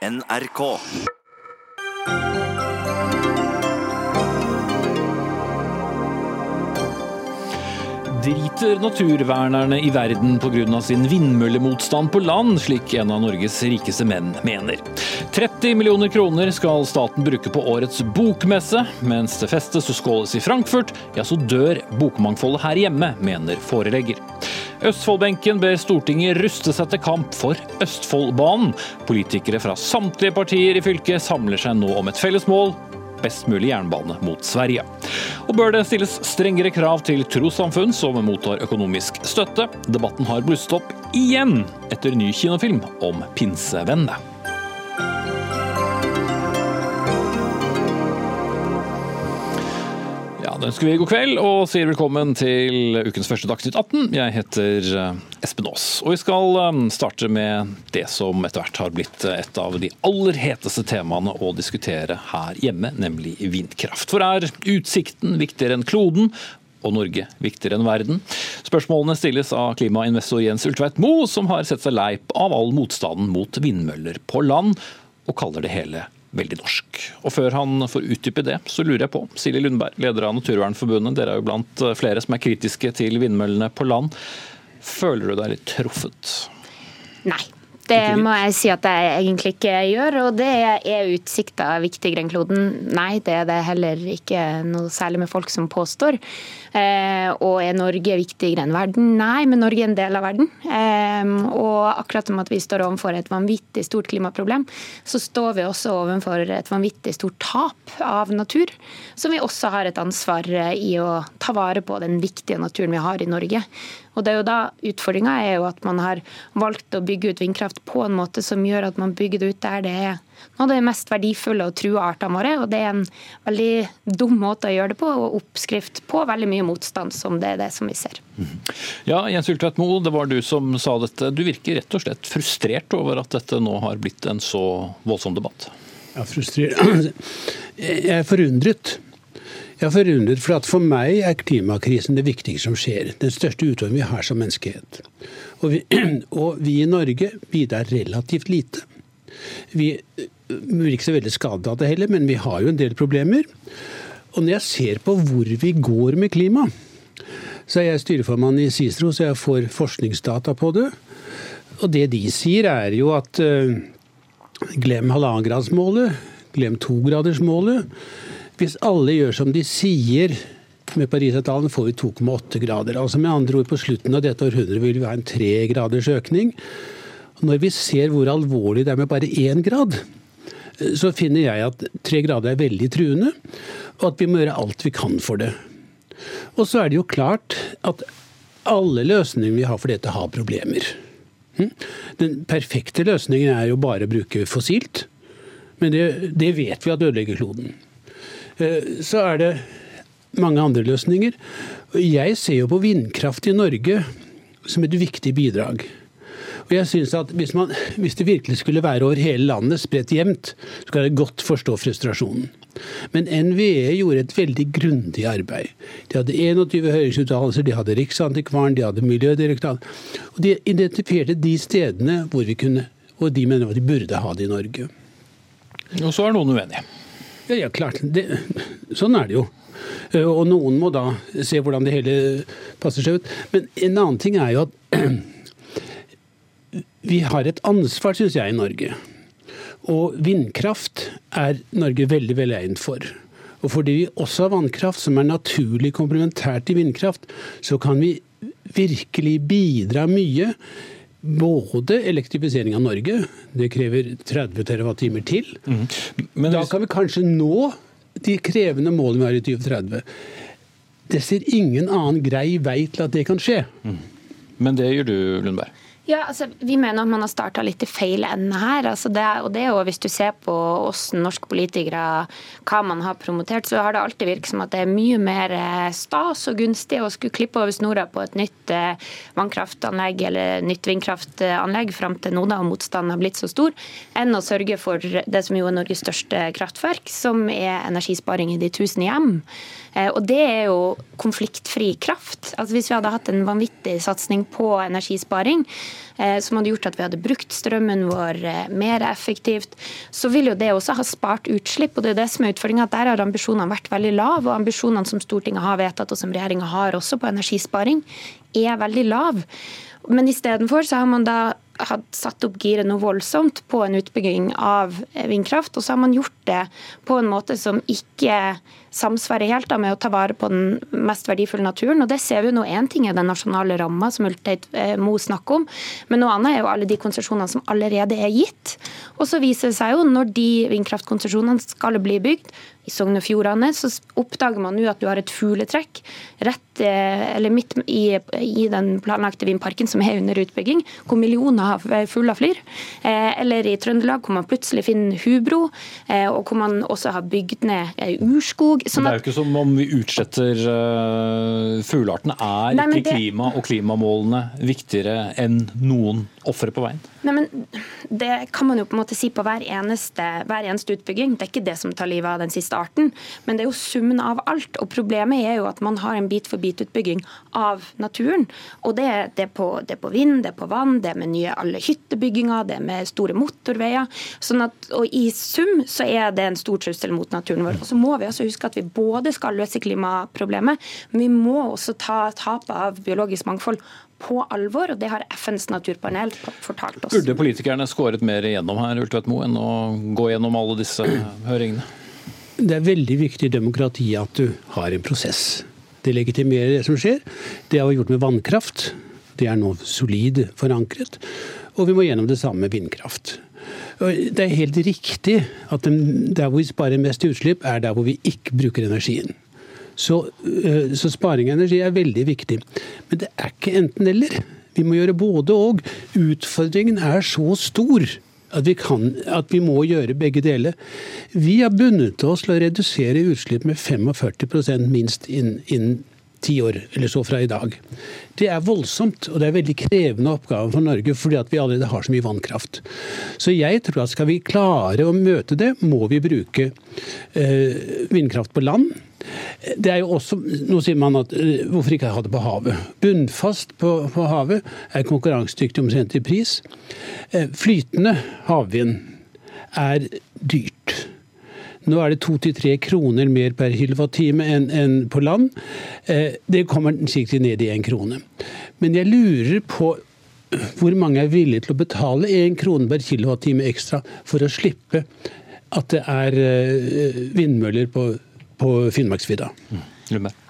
NRK. Driter naturvernerne i verden pga. sin vindmøllemotstand på land, slik en av Norges rikeste menn mener. 30 millioner kroner skal staten bruke på årets bokmesse. Mens det festes og skåles i Frankfurt, ja så dør bokmangfoldet her hjemme, mener forelegger. Østfoldbenken ber Stortinget ruste seg til kamp for Østfoldbanen. Politikere fra samtlige partier i fylket samler seg nå om et felles mål best mulig jernbane mot Sverige. Og bør det stilles strengere krav til trossamfunn som mottar økonomisk støtte? Debatten har blusset opp igjen etter ny kinofilm om pinsevennene. Da ønsker vi god kveld og sier velkommen til ukens første Dagsnytt 18. Jeg heter eh, Espen Aas. Og vi skal eh, starte med det som etter hvert har blitt et av de aller heteste temaene å diskutere her hjemme, nemlig vindkraft. For er utsikten viktigere enn kloden? Og Norge viktigere enn verden? Spørsmålene stilles av klimainvestor Jens Ultveit Moe, som har sett seg lei av all motstanden mot vindmøller på land, og kaller det hele veldig norsk. Og Før han får utdype det, så lurer jeg på, Silje Lundberg, leder av Naturvernforbundet, dere er jo blant flere som er kritiske til vindmøllene på land. Føler du deg litt truffet? Nei. Det må jeg si at jeg egentlig ikke gjør. Og det er utsikta viktigere enn kloden. Nei, det er det heller ikke noe særlig med folk som påstår. Eh, og er Norge viktigere enn verden? Nei, men Norge er en del av verden. Eh, og akkurat som at vi står overfor et vanvittig stort klimaproblem, så står vi også overfor et vanvittig stort tap av natur, som vi også har et ansvar i å ta vare på den viktige naturen vi har i Norge. Og det er jo da Utfordringa er jo at man har valgt å bygge ut vindkraft på en måte som gjør at man bygger det ut der det er noe av det mest verdifulle og true artene våre. og Det er en veldig dum måte å gjøre det på, og oppskrift på veldig mye motstand, som det er det som vi ser. Ja, Jens Ultvedt Moe, det var du som sa dette. Du virker rett og slett frustrert over at dette nå har blitt en så voldsom debatt? Ja, frustrert. Jeg er forundret. Jeg er forundret, for at for meg er klimakrisen det viktigste som skjer. Den største utfordringen vi har som menneskehet. Og vi, og vi i Norge bidrar relativt lite. Vi ikke så veldig skadet av det heller, men vi har jo en del problemer. Og når jeg ser på hvor vi går med klima, så er jeg styreformann i CICERO, så jeg får forskningsdata på det. Og det de sier, er jo at uh, glem halvannengradsmålet, glem togradersmålet. Hvis alle gjør som de sier med Parisavtalen, får vi 2,8 grader. Altså med andre ord, På slutten av dette århundret vil vi ha en tre graders økning. Når vi ser hvor alvorlig det er med bare én grad, så finner jeg at tre grader er veldig truende, og at vi må gjøre alt vi kan for det. Og så er det jo klart at alle løsninger vi har for dette, har problemer. Hm? Den perfekte løsningen er jo bare å bruke fossilt, men det, det vet vi at ødelegger kloden. Eh, så er det mange andre løsninger. Jeg ser jo på vindkraft i Norge som et viktig bidrag. Og jeg synes at hvis, man, hvis, det virkelig skulle være over hele landet, spredt jevnt, så kan jeg godt forstå frustrasjonen. Men NVE gjorde et veldig grundig arbeid. De hadde 21 høringsuttalelser, de hadde Riksantikvaren, de hadde Miljødirektoratet. Og de identifiserte de stedene hvor vi kunne, og de mener at de burde ha det i Norge. Og så er noen uenige. Ja, ja klart. Det, sånn er det jo. Eh, og noen må da se hvordan det hele passer seg ut. Men en annen ting er jo at vi har et ansvar, syns jeg, i Norge. Og vindkraft er Norge veldig veldig egnet for. Og fordi vi også har vannkraft, som er naturlig komplementært til vindkraft, så kan vi virkelig bidra mye både elektrifisering av Norge, det krever 30 TWh til. Mm. Men da kan vi kanskje nå de krevende målene vi har i 2030. Det ser ingen annen grei vei til at det kan skje. Mm. Men det gjør du, Lundberg? Ja, altså, Vi mener at man har starta litt i feil ende her. Altså, det, og det er jo, Hvis du ser på oss norske politikere, hva man har promotert, så har det alltid virket som at det er mye mer eh, stas og gunstig å skulle klippe over snora på et nytt eh, vannkraftanlegg eller nytt vindkraftanlegg fram til nå da motstanden har blitt så stor, enn å sørge for det som jo er Norges største kraftverk, som er energisparing i de tusen hjem. Eh, og det er jo konfliktfri kraft. Altså Hvis vi hadde hatt en vanvittig satsing på energisparing, som hadde gjort at vi hadde brukt strømmen vår mer effektivt, så ville jo det også ha spart utslipp. og det er det som er utfordringen, at Der har ambisjonene vært veldig lave, og ambisjonene som Stortinget har vedtatt og som regjeringa har også på energisparing, er veldig lav. Men istedenfor så har man da hatt satt opp giret noe voldsomt på en utbygging av vindkraft, og så har man gjort det på en måte som ikke samsvarer helt da, med å ta vare på den mest verdifulle naturen. og Det ser vi nå. Én ting er den nasjonale ramma som Ulteit eh, Mo snakker om, men noe annet er jo alle de konsesjonene som allerede er gitt. Og så viser det seg jo når de vindkraftkonsesjonene skal bli bygd, i Sogn og Fjordane, så oppdager man nå at du har et fugletrekk rett, eh, eller midt i, i, den planlagte vindparken som er under utbygging, hvor millioner av fugler flyr. Eh, eller i Trøndelag, hvor man plutselig finner hubro, og hvor man også har bygd ned urskog Sånn det er jo ikke som om vi utsletter uh, fugleartene. Er Nei, ikke klima og klimamålene viktigere enn noen ofre på veien? Nei, men Det kan man jo på en måte si på hver eneste, hver eneste, utbygging. Det er ikke det som tar livet av den siste arten, men det er jo summen av alt. Og Problemet er jo at man har en bit-for-bit-utbygging av naturen. Og det, det, er på, det, er på, vind, det er på vann, det er med nye alle hyttebygginger, det er med store motorveier. Sånn at, og I sum så er det en stor trussel mot naturen vår. Og så må vi også huske at vi både skal løse klimaproblemet, men vi må også ta tapet av biologisk mangfold på alvor, og det har FNs naturpanel fortalt oss. Burde politikerne skåret mer igjennom her, Ultvedt Moe, enn å gå gjennom alle disse høringene? Det er veldig viktig i demokratiet at du har en prosess. Det legitimerer det som skjer. Det har vi gjort med vannkraft. Det er nå solid forankret. Og vi må gjennom det samme med vindkraft. Det er helt riktig at der hvor vi sparer mest utslipp, er der hvor vi ikke bruker energien. Så, eh, så sparing av energi er veldig viktig. Men det er ikke enten-eller. Vi må gjøre både og. Utfordringen er så stor at vi, kan, at vi må gjøre begge deler. Vi har bundet oss til å redusere utslipp med 45 minst innen, inn ti år, eller så fra i dag. Det er voldsomt, og det er veldig krevende oppgave for Norge, fordi at vi allerede har så mye vannkraft. Så jeg tror at skal vi klare å møte det, må vi bruke eh, vindkraft på land. Det er jo også, Nå sier man at eh, hvorfor ikke ha det på havet? Bunnfast på, på havet er konkurransedyktig omtrent i pris. Eh, flytende havvind er dyrt. Nå er det to til tre kroner mer per kilowattime enn en på land. Eh, det kommer sikkert ned i én krone. Men jeg lurer på hvor mange er villige til å betale én krone per kilowattime ekstra for å slippe at det er vindmøller på på Finnmarksvidda. Mm.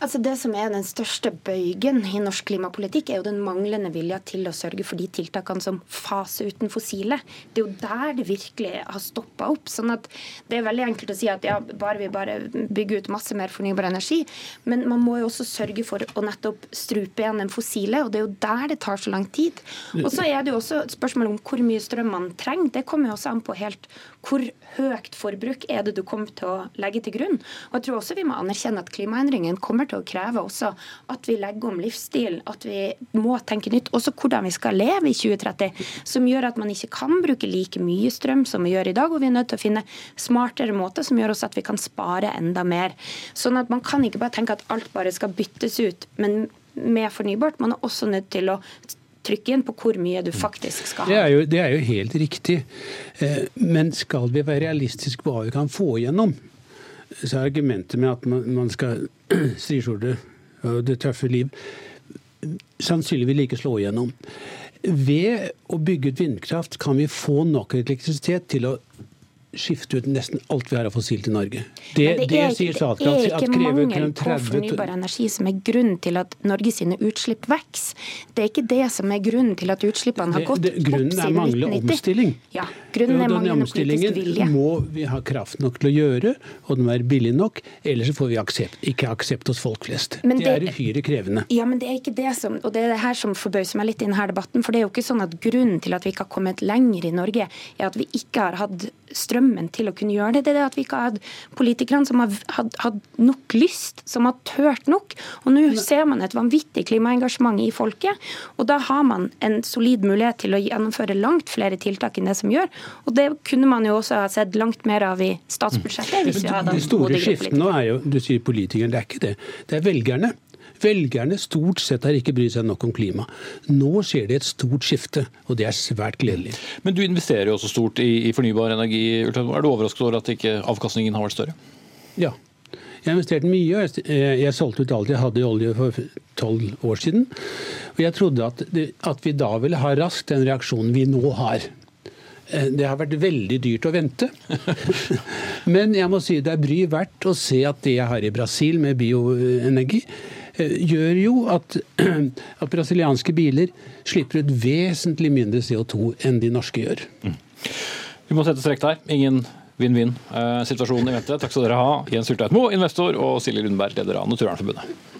Altså Det som er den største bøygen i norsk klimapolitikk, er jo den manglende vilja til å sørge for de tiltakene som faser uten fossile. Det er jo der det virkelig har stoppa opp. sånn at Det er veldig enkelt å si at ja, bare vi bare bygger ut masse mer fornybar energi, men man må jo også sørge for å nettopp strupe igjen den fossile, og det er jo der det tar så lang tid. Og så er det jo også et spørsmål om hvor mye strøm man trenger. Det kommer jo også an på helt hvor høyt forbruk er det du kommer til å legge til grunn. Og jeg tror også vi må anerkjenne at klimaendringen kommer til å kreve også at vi legger om livsstil, at vi må tenke nytt. Også hvordan vi skal leve i 2030, som gjør at man ikke kan bruke like mye strøm som vi gjør i dag. Og vi er nødt til å finne smartere måter som gjør også at vi kan spare enda mer. Sånn at man kan ikke bare tenke at alt bare skal byttes ut. men med fornybart. Man er også nødt til å trykke inn på hvor mye du faktisk skal ha. Det er jo, det er jo helt riktig. Eh, men skal vi være realistiske på hva vi kan få igjennom, så er argumentet med at man skal striskjorte og det tøffe liv sannsynligvis ikke slå igjennom. Ved å bygge ut vindkraft kan vi få nok elektrisitet til å skifte ut nesten alt vi har av fossilt i Norge. Det, det, det, er, sier. Det er ikke mangel på fornybar energi som er grunnen til at Norge sine utslipp vokser. Det er ikke det som er grunnen til at utslippene har gått opp siden 1990. Grunnen er manglende omstilling. Ja, grunnen er manglende politisk vilje. må vi ha kraft nok til å gjøre, og den må være billig nok. Ellers får vi aksept, ikke aksept hos folk flest. Men det, er uhyre krevende. Ja, men det er ikke det som, og det er det her som forbauser meg litt i denne debatten. For det er jo ikke sånn at grunnen til at vi ikke har kommet lenger i Norge, er at vi ikke har hatt strømmen til å kunne gjøre det. Det er det at vi ikke har hatt politikerne som har hatt nok lyst, som har tørt nok. Og nå ser man et vanvittig klimaengasjement i folket. Og da har man en solid mulighet til å gjennomføre langt flere tiltak enn det som gjør. Og det kunne man jo også ha sett langt mer av i statsbudsjettet. hvis vi hadde De store skiftene nå er jo, du sier politikerne, det er ikke det. Det er velgerne. Velgerne stort sett har ikke brydd seg nok om klima. Nå skjer det et stort skifte, og det er svært gledelig. Men du investerer jo også stort i, i fornybar energi. Er du overrasket over at ikke avkastningen har vært større? Ja. Jeg investerte mye. og Jeg solgte ut alt jeg hadde i olje for tolv år siden. Og jeg trodde at, det, at vi da ville ha raskt den reaksjonen vi nå har. Eh, det har vært veldig dyrt å vente. Men jeg må si det er bry verdt å se at det jeg har i Brasil med bioenergi, eh, gjør jo at, at brasilianske biler slipper ut vesentlig mindre CO2 enn de norske gjør. Mm. Vi må sette strek der. Ingen vinn-vinn-situasjonen i vente. Takk skal dere ha, Jens Hylteit Moe, investor, og Silje Lundberg, leder av Naturvernforbundet.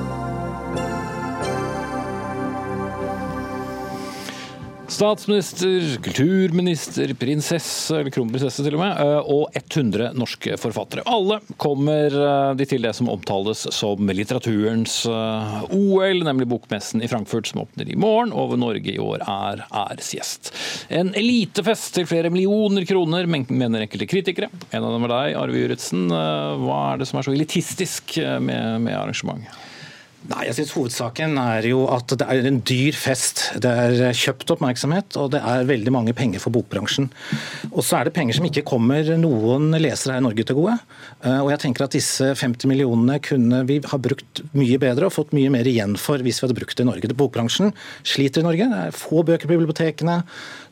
Statsminister, kulturminister, prinsesse, eller kronprinsesse til og med, eh, og 100 norske forfattere. Alle kommer eh, de til det som omtales som litteraturens eh, OL, nemlig Bokmessen i Frankfurt som åpner i morgen, og hvor Norge i år er æresgjest. En elitefest til flere millioner kroner, mener enkelte kritikere. En av dem er deg, Arve Juritzen. Hva er det som er så elitistisk med arrangementet? Nei, jeg synes Hovedsaken er jo at det er en dyr fest. Det er kjøpt oppmerksomhet, og det er veldig mange penger for bokbransjen. Og så er det penger som ikke kommer noen lesere her i Norge til gode. Eh, og jeg tenker at disse 50 millionene kunne vi ha brukt mye bedre og fått mye mer igjen for hvis vi hadde brukt det i Norge. Bokbransjen sliter i Norge. Det er få bøker på bibliotekene.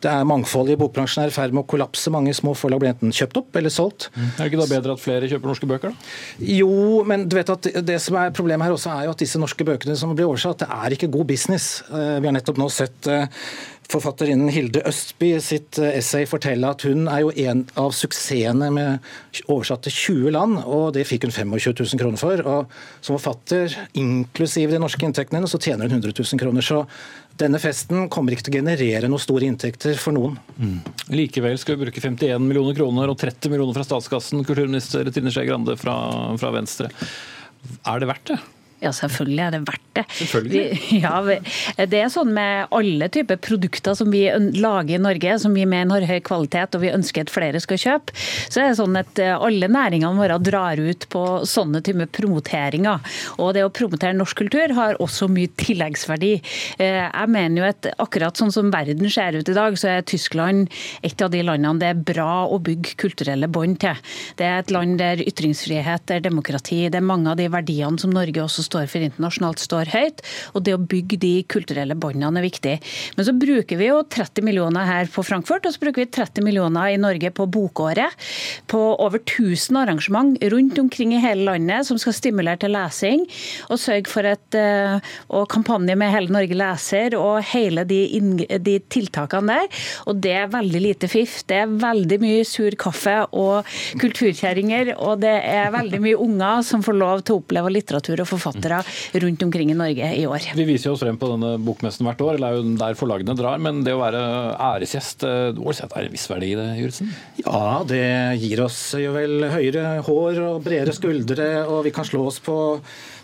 Det er Mangfoldet i bokbransjen er i ferd med å kollapse. Mange små forlag blir enten kjøpt opp eller solgt. Mm. Er det ikke da bedre at flere kjøper norske bøker, da? Jo, men du vet at det som er problemet her også er jo at disse norske bøkene som blir oversatt, det er ikke god business. Eh, vi har nettopp nå sett eh, forfatterinnen Hilde Østby sitt eh, essay fortelle at hun er jo en av suksessene med oversatt til 20 land, og det fikk hun 25 000 kroner for. Og som forfatter, inklusiv de norske inntektene, så tjener hun 100 000 kroner. Så denne festen kommer ikke til å generere noen store inntekter for noen. Mm. Likevel skal vi bruke 51 millioner kroner og 30 millioner fra statskassen, kulturminister Trine Skei Grande fra, fra Venstre. Er det verdt det? Ja, selvfølgelig er det verdt det. Selvfølgelig. Ja, det er sånn med alle typer produkter som vi lager i Norge, som vi mener har høy kvalitet og vi ønsker at flere skal kjøpe. Så er det sånn at eh, alle næringene våre drar ut på sånne typer promoteringer. Og det å promotere norsk kultur har også mye tilleggsverdi. Eh, jeg mener jo at akkurat sånn som verden ser ut i dag, så er Tyskland et av de landene det er bra å bygge kulturelle bånd til. Det er et land der ytringsfrihet, det er demokrati, det er mange av de verdiene som Norge også står for internasjonalt, står høyt. Og det å bygge de kulturelle båndene er viktig. Men så bruker vi jo 30 millioner her på Frankfurt, og så bruker vi 30 millioner i Norge på bokåret. På over 1000 arrangement rundt omkring i hele landet som skal stimulere til lesing. Og sørge for et eh, og kampanje med Hele Norge leser og hele de, de tiltakene der. Og det er veldig lite fiff. Det er veldig mye sur kaffe og kulturkjerringer, og det er veldig mye unger som får lov til å oppleve litteratur og forfattere forfattere rundt omkring i Norge i år. Vi viser oss frem på denne bokmessen hvert år, eller er jo der forlagene drar. Men det å være æresgjest, det er en viss verdi i det, Juritzen? Ja, det gir oss jo vel høyere hår og bredere skuldre, og vi kan slå oss på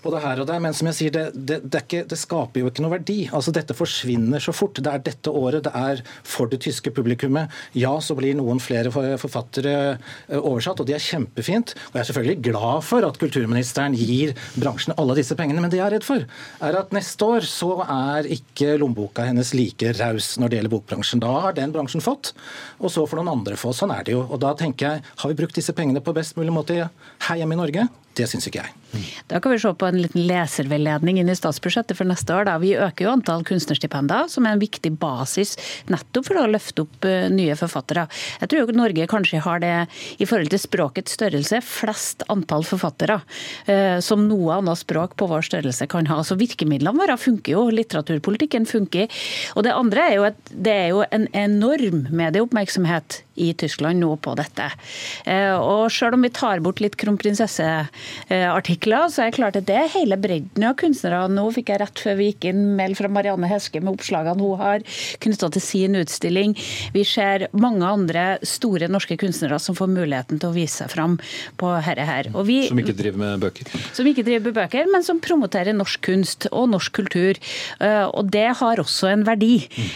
på det her og der, men som jeg sier, det, det, det, ikke, det, skaper jo ikke noe verdi. Altså Dette forsvinner så fort. Det er dette året, det er for det tyske publikummet. Ja, så blir noen flere forfattere eh, oversatt, og det er kjempefint. Og jeg er selvfølgelig glad for at kulturministeren gir bransjen alle disse pengene, men det jeg er redd for, er at neste år så er ikke lommeboka hennes like raus når det gjelder bokbransjen. Da har den bransjen fått, og så får noen andre få. Sånn er det jo. Og da tenker jeg, har vi brukt disse pengene på best mulig måte her hjemme i Norge? Det syns ikke jeg. Da kan vi se på en liten leserveiledning inn i statsbudsjettet for neste år. Da. Vi øker jo antall kunstnerstipender, som er en viktig basis nettopp for å løfte opp eh, nye forfattere. Jeg tror jo Norge kanskje har det, i forhold til språkets størrelse, flest antall forfattere eh, som noe annet språk på vår størrelse kan ha. Så virkemidlene våre funker jo, litteraturpolitikken funker. Og det andre er jo at det er jo en enorm medieoppmerksomhet i Tyskland nå på dette. Eh, og selv om vi tar bort litt kronprinsesseartikler så er det klart at det er hele bredden av kunstnere. Nå fikk jeg rett før vi gikk inn mail fra Marianne Heske med oppslagene hun har knytta til sin utstilling. Vi ser mange andre store norske kunstnere som får muligheten til å vise seg fram på herre her. Vi, som ikke driver med bøker? Som ikke driver med bøker, men som promoterer norsk kunst og norsk kultur. Eh, og det har også en verdi. Mm.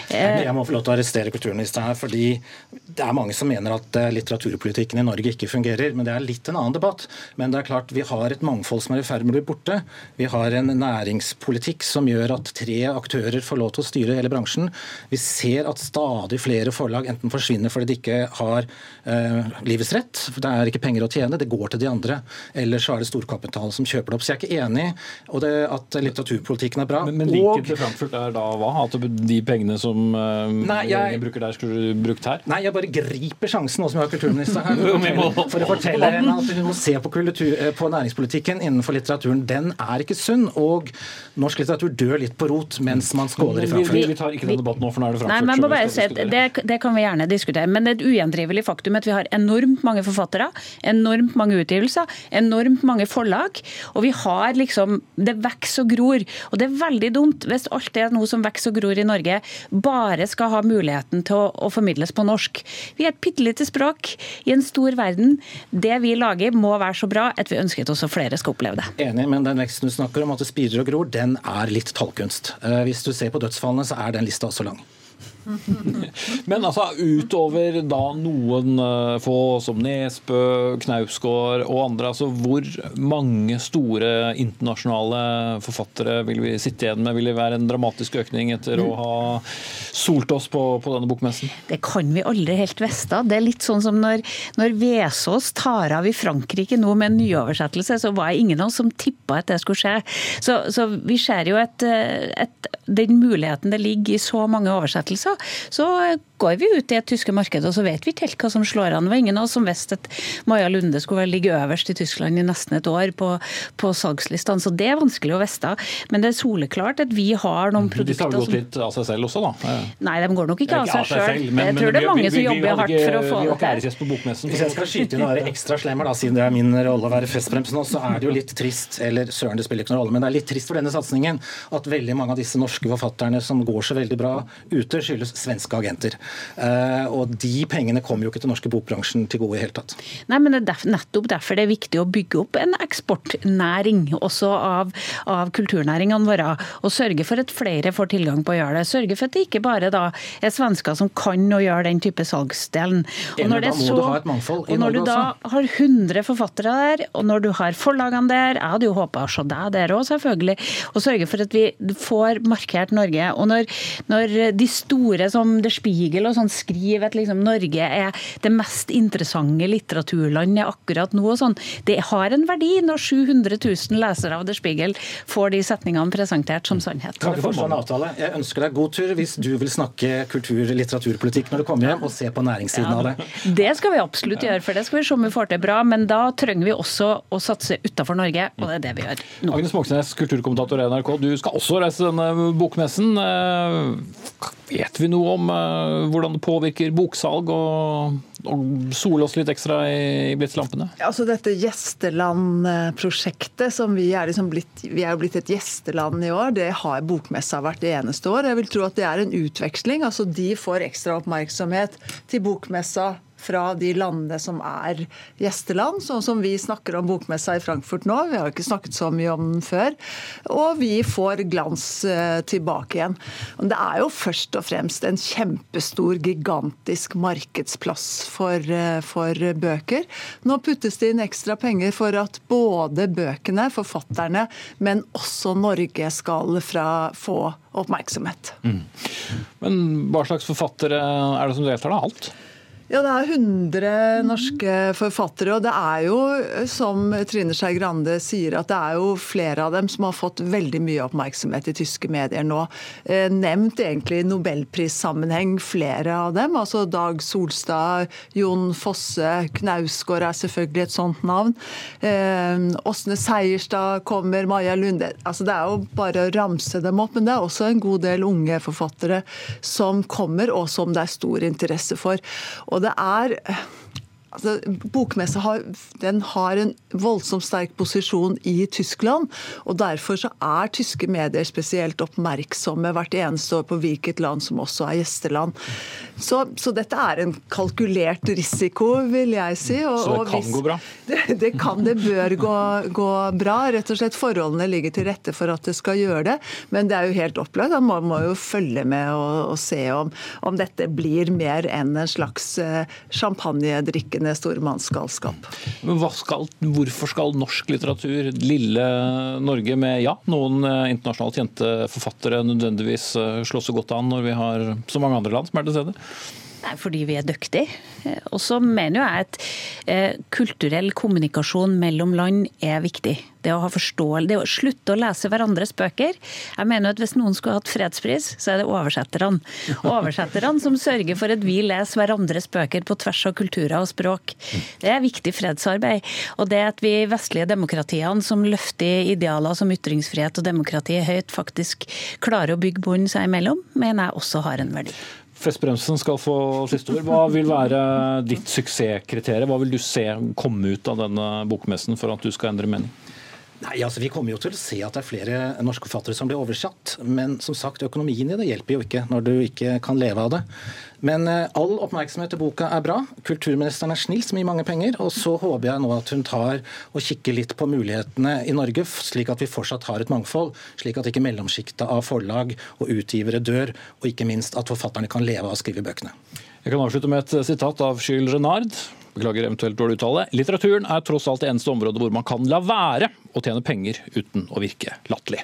Jeg må få lov til å arrestere kulturministeren her, fordi det er mange som mener at eh, litteraturpolitikken i Norge ikke fungerer. Men det er litt en annen debatt. Men det er klart vi har et mangfold som er i ferd med å bli borte. Vi har en næringspolitikk som gjør at tre aktører får lov til å styre hele bransjen. Vi ser at stadig flere forlag enten forsvinner fordi de ikke har eh, livets rett, for det er ikke penger å tjene, det går til de andre. Eller så er det storkapital som kjøper det opp. Så jeg er ikke enig i at litteraturpolitikken er bra. Men, men liket til Frankfurt er da hva? At de pengene som eh, nei, jeg, bruker der, skulle du brukt her? Nei, jeg bare griper sjansen nå som vi har kulturministeren her, for å fortelle, henne at hun må se på, kultur, eh, på næringspolitikken innenfor litteraturen. Den er ikke sunn. Og norsk litteratur dør litt på rot mens man skåler i Frankfurt. Vi, vi, tar ikke den debatten nå, for nå er det Frankfurt. Nei, men må bare si det, det kan vi gjerne diskutere. Men det er et ugjendrivelig faktum at vi har enormt mange forfattere, enormt mange utgivelser, enormt mange forlag. Og vi har liksom Det vokser og gror. Og det er veldig dumt hvis alt det er noe som vokser og gror i Norge, bare skal ha muligheten til å, å formidles på norsk. Vi et bitte lite språk i en stor verden. Det vi lager må være så bra at vi ønsker at også flere skal oppleve det. Enig, men den veksten du snakker om, at det spirer og gror, den er litt tallkunst. Eh, hvis du ser på dødsfallene, så er den lista også lang. Men altså, utover da noen uh, få som Nesbø, Knausgård og andre, altså hvor mange store internasjonale forfattere vil vi sitte igjen med? Vil det være en dramatisk økning etter å ha solt oss på, på denne bokmessen? Det kan vi aldri helt vite. Det er litt sånn som når, når Vesaas tar av i Frankrike nå med en nyoversettelse, så var det ingen av oss som tippa at det skulle skje. Så, så vi ser jo at, eh, at den muligheten det ligger i så mange oversettelser, så går vi ut i et tyske marked og så vet vi ikke helt hva som slår an. Det var ingen av oss som visste at Maja Lunde skulle ligge øverst i Tyskland i nesten et år på, på salgslistene, så det er vanskelig å vite. Men det er soleklart at vi har noen produkter som De har gått litt av seg selv også, da? Nei, de går nok ikke av seg sjøl. Jeg tror det er mange som jobber hardt for å få det til. Hvis jeg skal skyte inn og være ekstra slemmer, da, siden det er min rolle å være festbremsen nå, så er det jo litt trist, eller søren, det spiller ikke noen rolle, men det er litt trist for denne satsingen at veldig mange av disse norske forfatterne som går så veldig bra ute, skyldes svenske agenter. Eh, og de pengene kommer jo ikke til norske bokbransjen til gode i hele tatt. Nei, men Det er nettopp derfor det er viktig å bygge opp en eksportnæring også av, av kulturnæringene våre. Og sørge for at flere får tilgang på å gjøre det. Sørge for at det ikke bare da er svensker som kan å gjøre den type salgsdelen. Og når, må så, og når du da har 100 forfattere der, og når du har forlagene der Jeg hadde jo håpa å se deg der òg, selvfølgelig. Og sørge for at vi får markert Norge. Og når, når de store som Der Spiegel og sånn skriver at liksom Norge er det mest interessante litteraturlandet akkurat nå, og sånn, det har en verdi når 700 000 lesere av Der Spiegel får de setningene presentert som sannhet. Kan vi en avtale? Jeg ønsker deg god tur hvis du vil snakke kultur- og litteraturpolitikk når du kommer hjem, og se på næringssiden ja, av det. Det skal vi absolutt gjøre, for det skal vi se om vi får til bra. Men da trenger vi også å satse utafor Norge, og det er det vi gjør nå. Agnes Moxnes, kulturkommentator i NRK, du skal også reise denne bokmessen. Eh, vet vi noe om uh, hvordan det påvirker boksalg og, og sole oss litt ekstra i, i blitslampene? Altså dette Gjesteland-prosjektet, som vi er, liksom blitt, vi er blitt et gjesteland i år, det har bokmessa vært det eneste år. Jeg vil tro at det er en utveksling. altså De får ekstra oppmerksomhet til bokmessa fra de landene som er gjesteland, sånn som vi snakker om bokmessa i Frankfurt nå. Vi har ikke snakket så mye om den før. Og vi får glans eh, tilbake igjen. Det er jo først og fremst en kjempestor, gigantisk markedsplass for, eh, for bøker. Nå puttes det inn ekstra penger for at både bøkene, forfatterne, men også Norge skal fra, få oppmerksomhet. Mm. Men hva slags forfattere er det som deltar, da? Alt? Ja, det er 100 norske forfattere. Og det er jo, som Trine Skei Grande sier, at det er jo flere av dem som har fått veldig mye oppmerksomhet i tyske medier nå. Eh, nevnt egentlig i nobelprissammenheng flere av dem. Altså Dag Solstad, Jon Fosse, Knausgård er selvfølgelig et sånt navn. Eh, Åsne Seierstad kommer, Maja Lunde altså Det er jo bare å ramse dem opp. Men det er også en god del unge forfattere som kommer, og som det er stor interesse for. Og og det er Altså, Bokmessa har, den har en voldsomt sterk posisjon i Tyskland. og Derfor så er tyske medier spesielt oppmerksomme hvert eneste år på hvilket land som også er gjesteland. Så, så dette er en kalkulert risiko, vil jeg si. Og, så det kan hvis, gå bra? Det, det, kan, det bør gå, gå, bra. Rett og slett Forholdene ligger til rette for at det skal gjøre det. Men det er jo helt opplagt. Man må jo følge med og, og se om, om, dette blir mer enn en slags eh, champagnedrikkende stormannsgalskap. Men skal, hvorfor skal norsk litteratur, lille Norge med ja, noen eh, internasjonalt kjente forfattere, nødvendigvis eh, slå så godt an når vi har så mange andre land som er til stede? Nei, fordi vi er dyktige. Og så mener jeg at eh, kulturell kommunikasjon mellom land er viktig. Det å ha forståelse, det å slutte å lese hverandres bøker. Jeg mener at Hvis noen skulle hatt fredspris, så er det oversetterne. Oversetterne som sørger for at vi leser hverandres bøker på tvers av kulturer og språk. Det er viktig fredsarbeid. Og det at vi vestlige demokratiene som løfter idealer som ytringsfrihet og demokrati høyt, faktisk klarer å bygge bånd seg imellom, mener jeg også har en verdi. Festbremsen skal få siste ord. Hva vil være ditt suksesskriterium? Hva vil du se komme ut av denne bokmessen for at du skal endre mening? Nei, altså Vi kommer jo til å se at det er flere norske forfattere som blir oversatt. Men som sagt, økonomien i det hjelper jo ikke når du ikke kan leve av det. Men eh, all oppmerksomhet til boka er bra. Kulturministeren er snill som gir mange penger. Og så håper jeg nå at hun tar og kikker litt på mulighetene i Norge, slik at vi fortsatt har et mangfold. Slik at ikke mellomsjiktet av forlag og utgivere dør, og ikke minst at forfatterne kan leve av å skrive bøkene. Jeg kan avslutte med et sitat av Jules Renard. Beklager eventuelt dårlig uttale. Litteraturen er tross alt det eneste området hvor man kan la være å tjene penger uten å virke latterlig.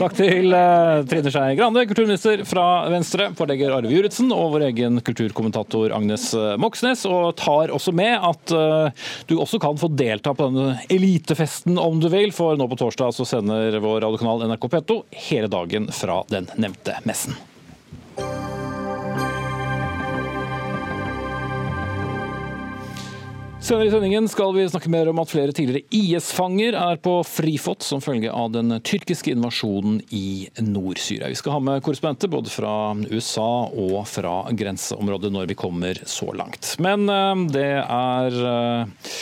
Takk til uh, Trine Skei Grande, kulturminister fra Venstre, forlegger Arve Juritzen og vår egen kulturkommentator Agnes eh, Moxnes. Og tar også med at uh, du også kan få delta på denne elitefesten om du vil, for nå på torsdag så sender vår radiokanal NRK P2 hele dagen fra den nevnte messen. Senere i sendingen skal vi snakke mer om at flere tidligere IS-fanger er på frifot som følge av den tyrkiske invasjonen i Nord-Syria. Vi skal ha med korrespondenter både fra USA og fra grenseområdet når vi kommer så langt. Men eh, det er eh,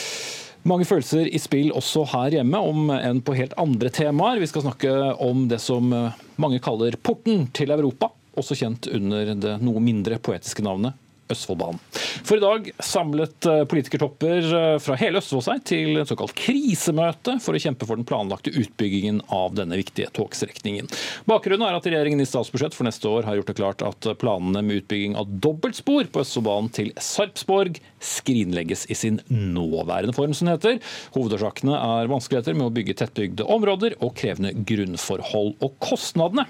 mange følelser i spill også her hjemme, om enn på helt andre temaer. Vi skal snakke om det som eh, mange kaller porten til Europa, også kjent under det noe mindre poetiske navnet Østfoldbanen. For i dag samlet eh, politikertopper eh, fra hele Østfold seg til et såkalt krisemøte for å kjempe for den planlagte utbyggingen av denne viktige togstrekningen. Bakgrunnen er at regjeringen i statsbudsjett for neste år har gjort det klart at planene med utbygging av dobbeltspor på Østfoldbanen til Sarpsborg skrinlegges i sin nåværende form, som det heter. Hovedårsakene er vanskeligheter med å bygge tettbygde områder og krevende grunnforhold. Og kostnadene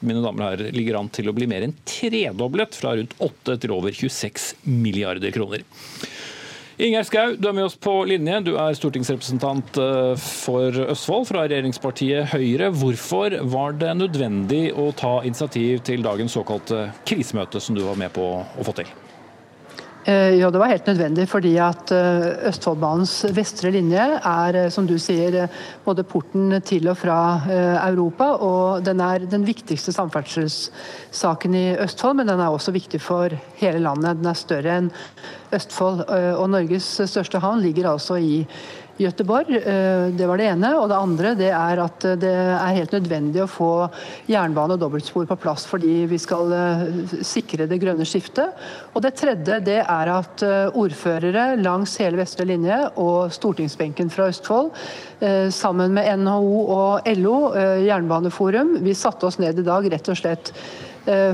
mine damer og herrer, ligger an til å bli mer enn tredoblet, fra rundt 8 til over 26 milliarder kroner. Ingjerd Schou, du er med oss på linje. Du er stortingsrepresentant eh, for Østfold fra regjeringspartiet Høyre. Hvorfor var det nødvendig å ta initiativ til dagens såkalte krisemøte, som du var med på å få til? Eh, ja, det var helt nødvendig fordi at eh, Østfoldbanens vestre linje er, eh, som du sier, både porten til og fra Europa. Og den er den viktigste samferdselssaken i Østfold, men den er også viktig for hele landet. Den er større enn Østfold. Og Norges største havn ligger altså i Göteborg. Eh, det var det ene. Og det andre det er at det er helt nødvendig å få jernbane og dobbeltspor på plass fordi vi skal eh, sikre det grønne skiftet. Og det tredje det er at eh, ordførere langs hele vestre linje og stortingsbenken fra Østfold sammen med NHO og LO, Jernbaneforum, vi satte oss ned i dag rett og slett Eh,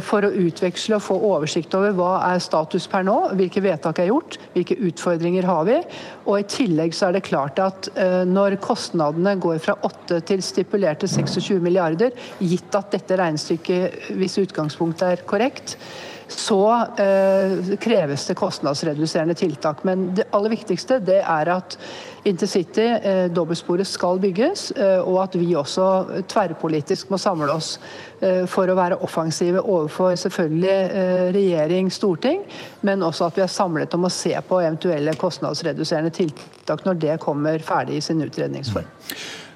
for å utveksle og få oversikt over hva er status per nå, hvilke vedtak er gjort, hvilke utfordringer har vi. Og I tillegg så er det klart at eh, når kostnadene går fra 8 til stipulerte 26 milliarder, gitt at dette regnestykket hvis utgangspunktet er korrekt, så eh, kreves det kostnadsreduserende tiltak. Men det aller viktigste det er at intercity, eh, dobbeltsporet, skal bygges, eh, og at vi også tverrpolitisk må samle oss eh, for å være offensive overfor selvfølgelig eh, regjering, storting, men også at vi er samlet om å se på eventuelle kostnadsreduserende tiltak når det kommer ferdig i sin utredningsform.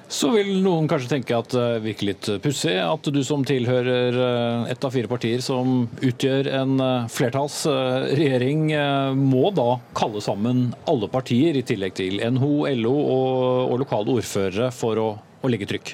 Så vil noen kanskje tenke at det virker litt pussig at du som tilhører eh, ett av fire partier som utgjør en eh, flertallsregjering, eh, må da kalle sammen alle partier, i tillegg til NHO, LO og, og lokale ordførere, for å, å legge trykk.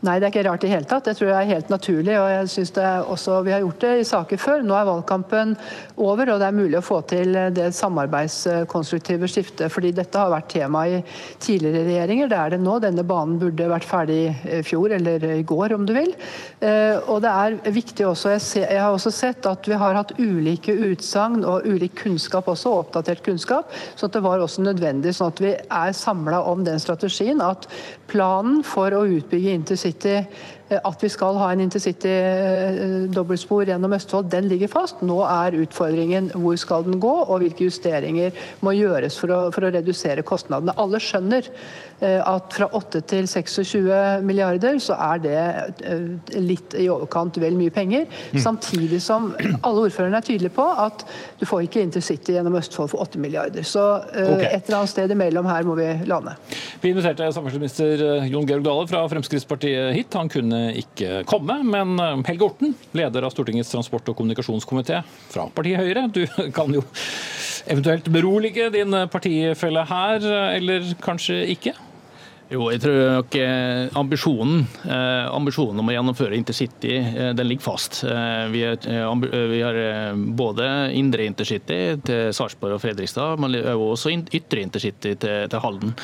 Nei, det er ikke rart i hele tatt. Det tror jeg er helt naturlig. og jeg synes det også, Vi har gjort det i saker før. Nå er valgkampen over, og det er mulig å få til det samarbeidskonstruktive skiftet. fordi Dette har vært tema i tidligere regjeringer. Det er det nå. Denne banen burde vært ferdig i fjor, eller i går om du vil. Eh, og det er viktig også, Jeg, har også sett at vi har hatt ulike utsagn og ulik kunnskap også, oppdatert kunnskap. så det var også nødvendig sånn at vi er samla om den strategien. At planen for å utbygge intercity at vi skal ha en intercity-dobbeltspor eh, gjennom Østfold, den ligger fast. Nå er utfordringen hvor skal den gå, og hvilke justeringer må gjøres for å, for å redusere kostnadene. Alle skjønner eh, at fra 8 til 26 milliarder, så er det litt i overkant vel mye penger. Mm. Samtidig som alle ordførerne er tydelige på at du får ikke intercity gjennom Østfold for 8 milliarder. Så okay. et eller annet sted imellom her må vi lande. Vi inviterte samferdselsminister Jon Georg Dale fra Fremskrittspartiet hit. Han kunne ikke komme. Men eh, Helge Orten, leder av Stortingets transport- og kommunikasjonskomité fra partiet Høyre, du kan jo eventuelt berolige din partifelle her, eller kanskje ikke? Jo, jeg tror nok eh, ambisjonen, eh, ambisjonen om å gjennomføre intercity den ligger fast. Vi, har både indre intercity til Sarpsborg og Fredrikstad, men også ytre intercity til Halden.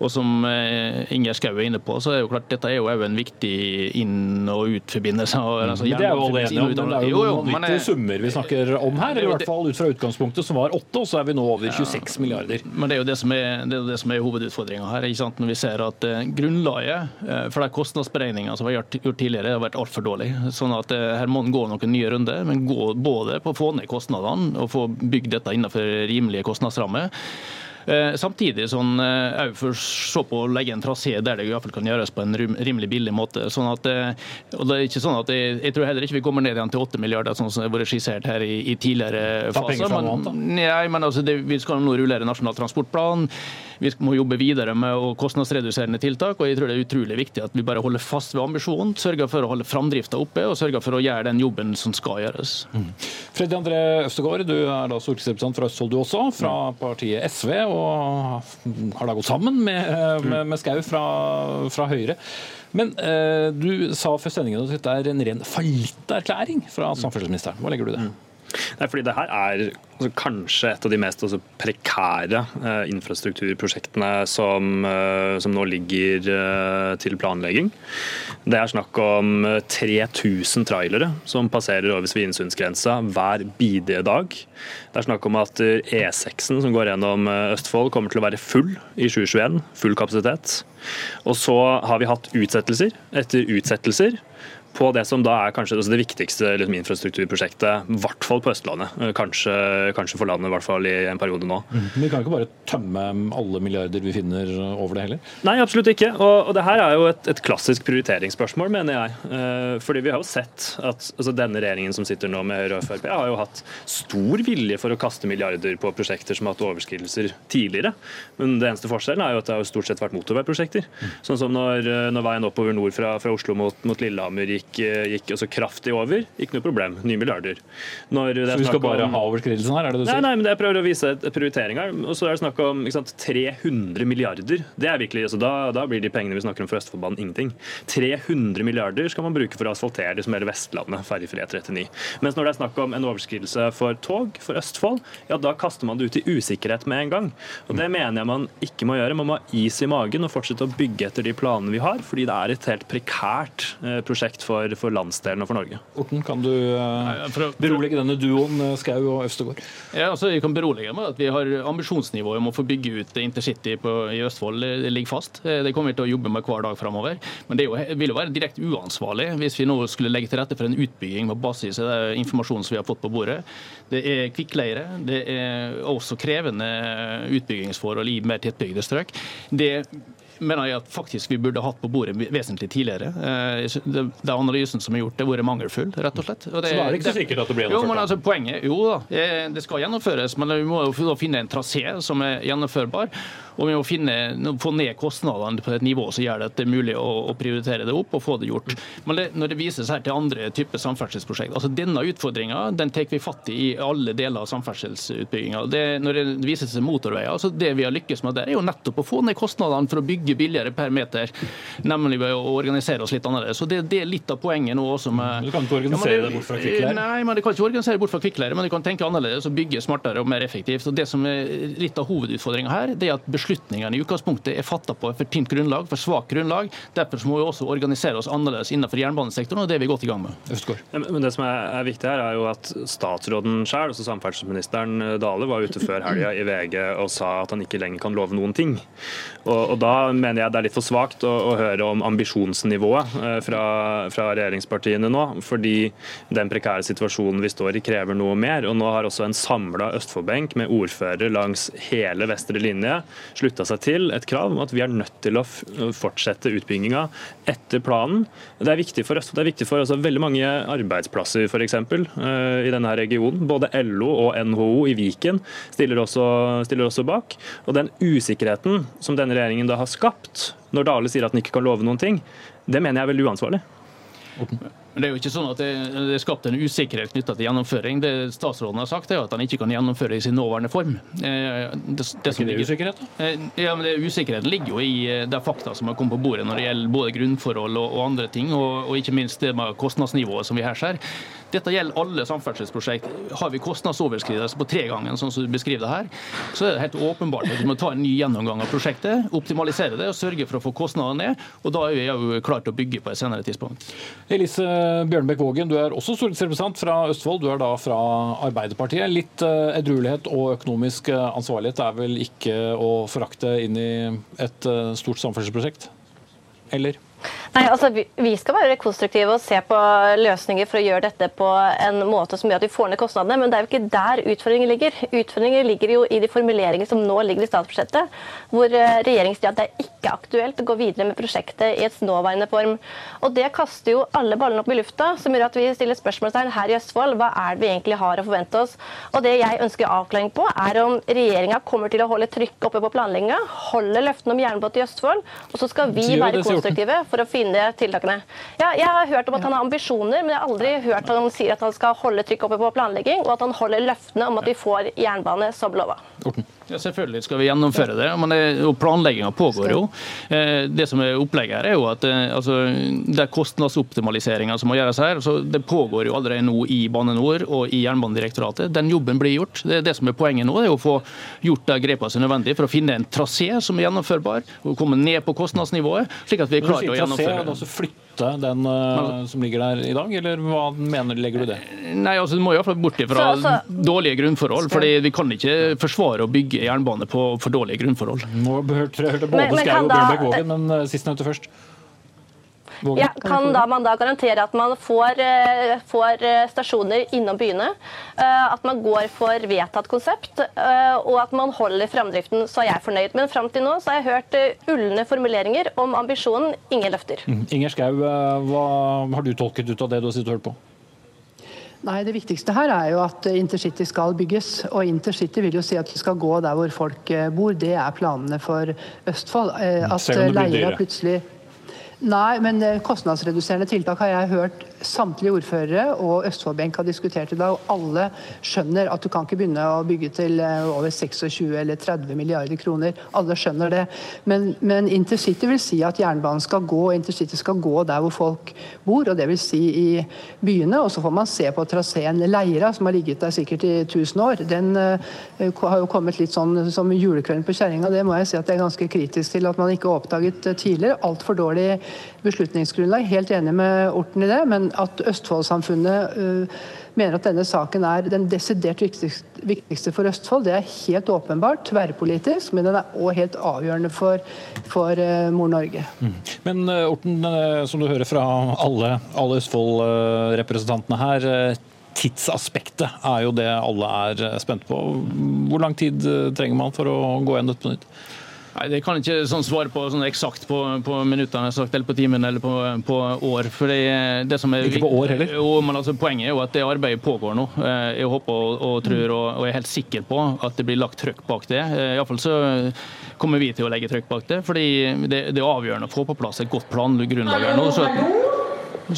Og som eh, Inger Skau er inne på, så er jo klart dette er jo en viktig inn- og utforbindelse. Altså, det er jo alle enige om, men det er jo vanvittige summer vi snakker om her. eller i hvert fall ut fra utgangspunktet som var åtte, og så er vi nå over 26 milliarder. Men det er jo det som er, det det som er hovedutfordringa her. ikke sant? Når vi ser at eh, grunnlaget eh, for de kostnadsberegningene som var gjort, gjort tidligere, har vært altfor dårlig. Sånn at eh, her må en gå noen nye runder, men gå både på å få ned kostnadene og få bygd dette innenfor rimelige kostnadsrammer. Eh, samtidig sånn, òg eh, se på å legge en trasé der det i hvert fall kan gjøres på en rimelig billig måte. Sånn at, eh, og det er ikke sånn at jeg, jeg, tror heller ikke vi kommer ned igjen til 8 milliarder, sånn som det har vært skissert her i, i tidligere faser. Men, nei, men altså, det, vi skal nå rullere Nasjonal transportplan. Vi må jobbe videre med kostnadsreduserende tiltak. og jeg tror Det er utrolig viktig at vi bare holder fast ved ambisjonen, sørger for å holde framdrifta oppe og sørger for å gjøre den jobben som skal gjøres. Mm. Freddy André Østegård, du er da stortingsrepresentant fra Østfold du også, fra partiet SV. og har da gått sammen med, med, med Skau fra, fra Høyre. Men eh, du sa før sendingen at dette er en ren fallitterklæring fra samferdselsministeren. Hva legger du i det? Nei, fordi det her er altså, kanskje et av de mest altså, prekære eh, infrastrukturprosjektene som, eh, som, nå ligger eh, til planlegging. Det er snakk om 3000 trailere som passerer over Svinesundsgrensa hver bidige dag. Det er snakk om at E6-en som går gjennom Østfold kommer til å være full i 2021. Full kapasitet. Og så har vi hatt utsettelser etter utsettelser på det som da er kanskje det viktigste liksom, infrastrukturprosjektet, i hvert fall på Østlandet. Eh, kanskje, kanskje, for landet, i hvert fall i en periode nå. Mm. Men Vi kan ikke bare tømme alle milliarder vi finner over det heller? Nei, absolutt ikke. Og, og det her er jo et, et, klassisk prioriteringsspørsmål, mener jeg. Eh, fordi vi har jo sett at altså, denne regjeringen som sitter nå med Høyre og Frp, har jo hatt stor vilje for å kaste milliarder på prosjekter som har hatt overskridelser tidligere. Men det eneste forskjellen er jo at det har stort sett vært motorveiprosjekter. Mm. Sånn som når, når veien oppover nord fra, fra Oslo mot, mot Lillehammer gikk gikk, eh, gikk også kraftig over. Ikke noe problem. Nye milliarder. så vi skal bare om, ha overskridelsen her, er det du sier? Nei, nei, men jeg prøver å vise prioriteringer. Og så er det snakk om sant, 300 milliarder. Det er virkelig, altså, da, da, blir de pengene vi snakker om for Østfoldbanen, ingenting. 300 milliarder skal man bruke for å asfaltere det som hele Vestlandet, ferjefri E39. Mens når det er snakk om en overskridelse for tog, for Østfold, ja, da kaster man det ut i usikkerhet med en gang. Og Det mener jeg man ikke må gjøre. Man må ha is i magen og fortsette å bygge etter de planene vi har, fordi det er et helt prekært eh, prosjekt for for, for, landsdelen og for Norge. Orten, kan du uh, berolige denne duoen uh, Skau og Østegård? Ja, altså, jeg kan berolige med at vi har ambisjonsnivået om å få bygge ut intercity på, i Østfold det ligger fast. Eh, det kommer vi til å jobbe med hver dag framover. Men det jo, vil jo være direkte uansvarlig hvis vi nå skulle legge til rette for en utbygging på basis av den informasjonen som vi har fått på bordet. Det er kvikkleire, det er også krevende utbyggingsforhold i mer tettbygde strøk. Det mener jeg at faktisk vi burde hatt på bordet vesentlig tidligere. Eh, det, er analysen som er gjort, det har vært mangelfull, rett og slett. Og det, så da er det ikke så sikkert at det blir gjennomført? Jo, men altså, poenget, jo da, eh, det skal gjennomføres, men vi må jo finne en trasé som er gjennomførbar. Og vi må finne, få ned kostnadene på et nivå som gjør det, at det er mulig å, å prioritere det opp og få det gjort. Men det, når det vises her til andre typer samferdselsprosjekt, altså denne utfordringa den tar vi fatt i i alle deler av samferdselsutbygginga. Når det viser seg motorveier, altså det vi har lykkes med der, er jo nettopp å få ned kostnadene for å bygge billigere per meter, nemlig ved å organisere oss litt annerledes. Så det, det er litt av poenget nå også med Du kan ikke organisere ja, det bort fra kvikkleire? Nei, men du kan ikke organisere bort fra kvikkleire, men du kan tenke annerledes og bygge smartere og mer effektivt. Og det som er litt av hovedutfordringa her, det er at beslutningene i utgangspunktet er fatta på for tynt grunnlag, for svakt grunnlag. Derfor må vi også organisere oss annerledes innenfor jernbanesektoren, og det er vi godt i gang med. Østgård. Men det som er viktig her, er jo at statsråden sjøl, altså samferdselsministeren Dale, var ute før helga i VG og sa at han ikke lenger kan love noen ting. Og, og da mener jeg det er litt for svakt å, å høre om ambisjonsnivået eh, fra, fra, regjeringspartiene nå, fordi den prekære situasjonen vi står i krever noe mer. Og nå har også en samla Østfoldbenk med ordfører langs hele vestre linje slutta seg til et krav om at vi er nødt til å fortsette utbygginga etter planen. Det er viktig for Østfold, det er viktig for altså, veldig mange arbeidsplasser f.eks. eksempel i denne regionen. Både LO og NHO i Viken stiller også, stiller også bak. Og den usikkerheten som denne regjeringen da har skapt, når Dale sier at den ikke kan love noen ting, det mener jeg er veldig uansvarlig. Men det er jo ikke sånn at det, det er skapt en usikkerhet knytta til gjennomføring. Det statsråden har sagt, er at han ikke kan gjennomføre i sin nåværende form. Eh, det, det er ikke det usikkerhet? Da? Eh, ja, men det, Usikkerheten ligger jo i eh, de fakta som har kommet på bordet når det gjelder både grunnforhold og, og andre ting, og, og, ikke minst det med kostnadsnivået som vi her ser. Dette gjelder alle samferdselsprosjekt. Har vi kostnadsoverskridelse på tre ganger, sånn som du beskriver det her, så er det helt åpenbart at vi må ta en ny gjennomgang av prosjektet, optimalisere det og sørge for å få kostnadene ned. Og da er vi jo klare til å bygge på et senere tidspunkt. Elise Bjørnbekk Vågen, du er også stortingsrepresentant fra Østfold. Du er da fra Arbeiderpartiet. Litt eh, edruelighet og økonomisk eh, ansvarlighet er vel ikke å forakte inn i et eh, stort samferdselsprosjekt? Eller? Nei, altså Vi skal være konstruktive og se på løsninger for å gjøre dette på en måte som gjør at vi får ned kostnadene, men det er jo ikke der utfordringen ligger. Utfordringen ligger jo i de formuleringene som nå ligger i statsbudsjettet, hvor eh, regjeringen sier at det er ikke aktuelt å gå videre med prosjektet i et nåværende form. Og Det kaster jo alle ballene opp i lufta, som gjør at vi stiller spørsmålstegn her i Østfold. Hva er det vi egentlig har å forvente oss? Og Det jeg ønsker avklaring på, er om regjeringa kommer til å holde trykket oppe på planlegginga, holde løftene om jernbåt i Østfold, og så skal vi være konstruktive for å finne tiltakene. Ja, jeg har hørt om at han har ambisjoner, men jeg har aldri hørt at han sier at han skal holde trykk oppe på planlegging, og at han holder løftene om at vi får jernbane som lova. Ja, Selvfølgelig skal vi gjennomføre det, men planlegginga pågår jo. Eh, det som er opplegget her er jo at eh, altså, det er kostnadsoptimaliseringa som må gjøres her. Så det pågår jo allerede nå i Bane NOR og i Jernbanedirektoratet. Den jobben blir gjort. Det det som er poenget nå, det er å få gjort de grepene som er nødvendige for å finne en trasé som er gjennomførbar, og komme ned på kostnadsnivået, slik at vi er klare til å gjennomføre det flytte den uh, som ligger der i dag, eller hva mener legger du det? Nei, altså Du må iallfall bort fra så, så. dårlige grunnforhold. fordi Vi kan ikke forsvare å bygge jernbane på for dårlige grunnforhold. Nå hørte jeg både Skau og Bjørnbekk Vågen, men uh, sistnevnte først. Ja, kan da man da garantere at man får, eh, får, eh, stasjoner innom byene? Eh, at man går for vedtatt konsept, og at man holder framdriften, så er jeg fornøyd. Men fram til nå så har jeg hørt ulne formuleringer om ambisjonen, ingen løfter. Mm. Inger Skau, hva har du tolket ut av det du har sittet og hørt på? Nei, Det viktigste her er jo at intercity skal bygges. Og intercity vil jo si at det skal gå der hvor folk bor. Det er planene for Østfold. At Leira plutselig Nei, men eh, kostnadsreduserende tiltak har jeg hørt samtlige ordførere og Østfoldbenk har diskutert i dag. og Alle skjønner at du kan ikke begynne å bygge til eh, over 26 eller 30 milliarder kroner. Alle skjønner det. Men, men intercity vil si at jernbanen skal gå, intercity skal gå der hvor folk bor, og det vil si i byene. Og så får man se på traseen Leira, som har ligget der sikkert i 1000 år. Den uh, har jo kommet litt sånn som julekvelden på kjerringa. Det må jeg si at jeg er ganske kritisk til at man ikke har oppdaget tidligere. Altfor dårlig beslutningsgrunnlag. Helt enig med Orten i det. men at Østfold-samfunnet uh, mener at denne saken er den desidert viktigste, for Østfold. Det er helt åpenbart tverrpolitisk, men den er òg helt avgjørende for, for Mor Norge. Mm. Men uh, Orten, som du hører fra alle, alle Østfold-representantene her. Tidsaspektet er jo det alle er spent på. Hvor lang tid trenger man for å gå igjen dette på nytt? Nei, Det kan ikke sånn svare på sånn eksakt på, på minuttene sagt, eller på timen eller på, på år. For det, det som er, Ikke på år heller? Jo, men altså, Poenget er jo at det arbeidet pågår nå. Eh, Jeg håper og, og tror og, og er helt sikker på at det blir lagt trøkk bak det. Eh, Iallfall så kommer vi til å legge trøkk bak det. fordi det, det er avgjørende å få på plass et godt plangrunnlag her nå. Så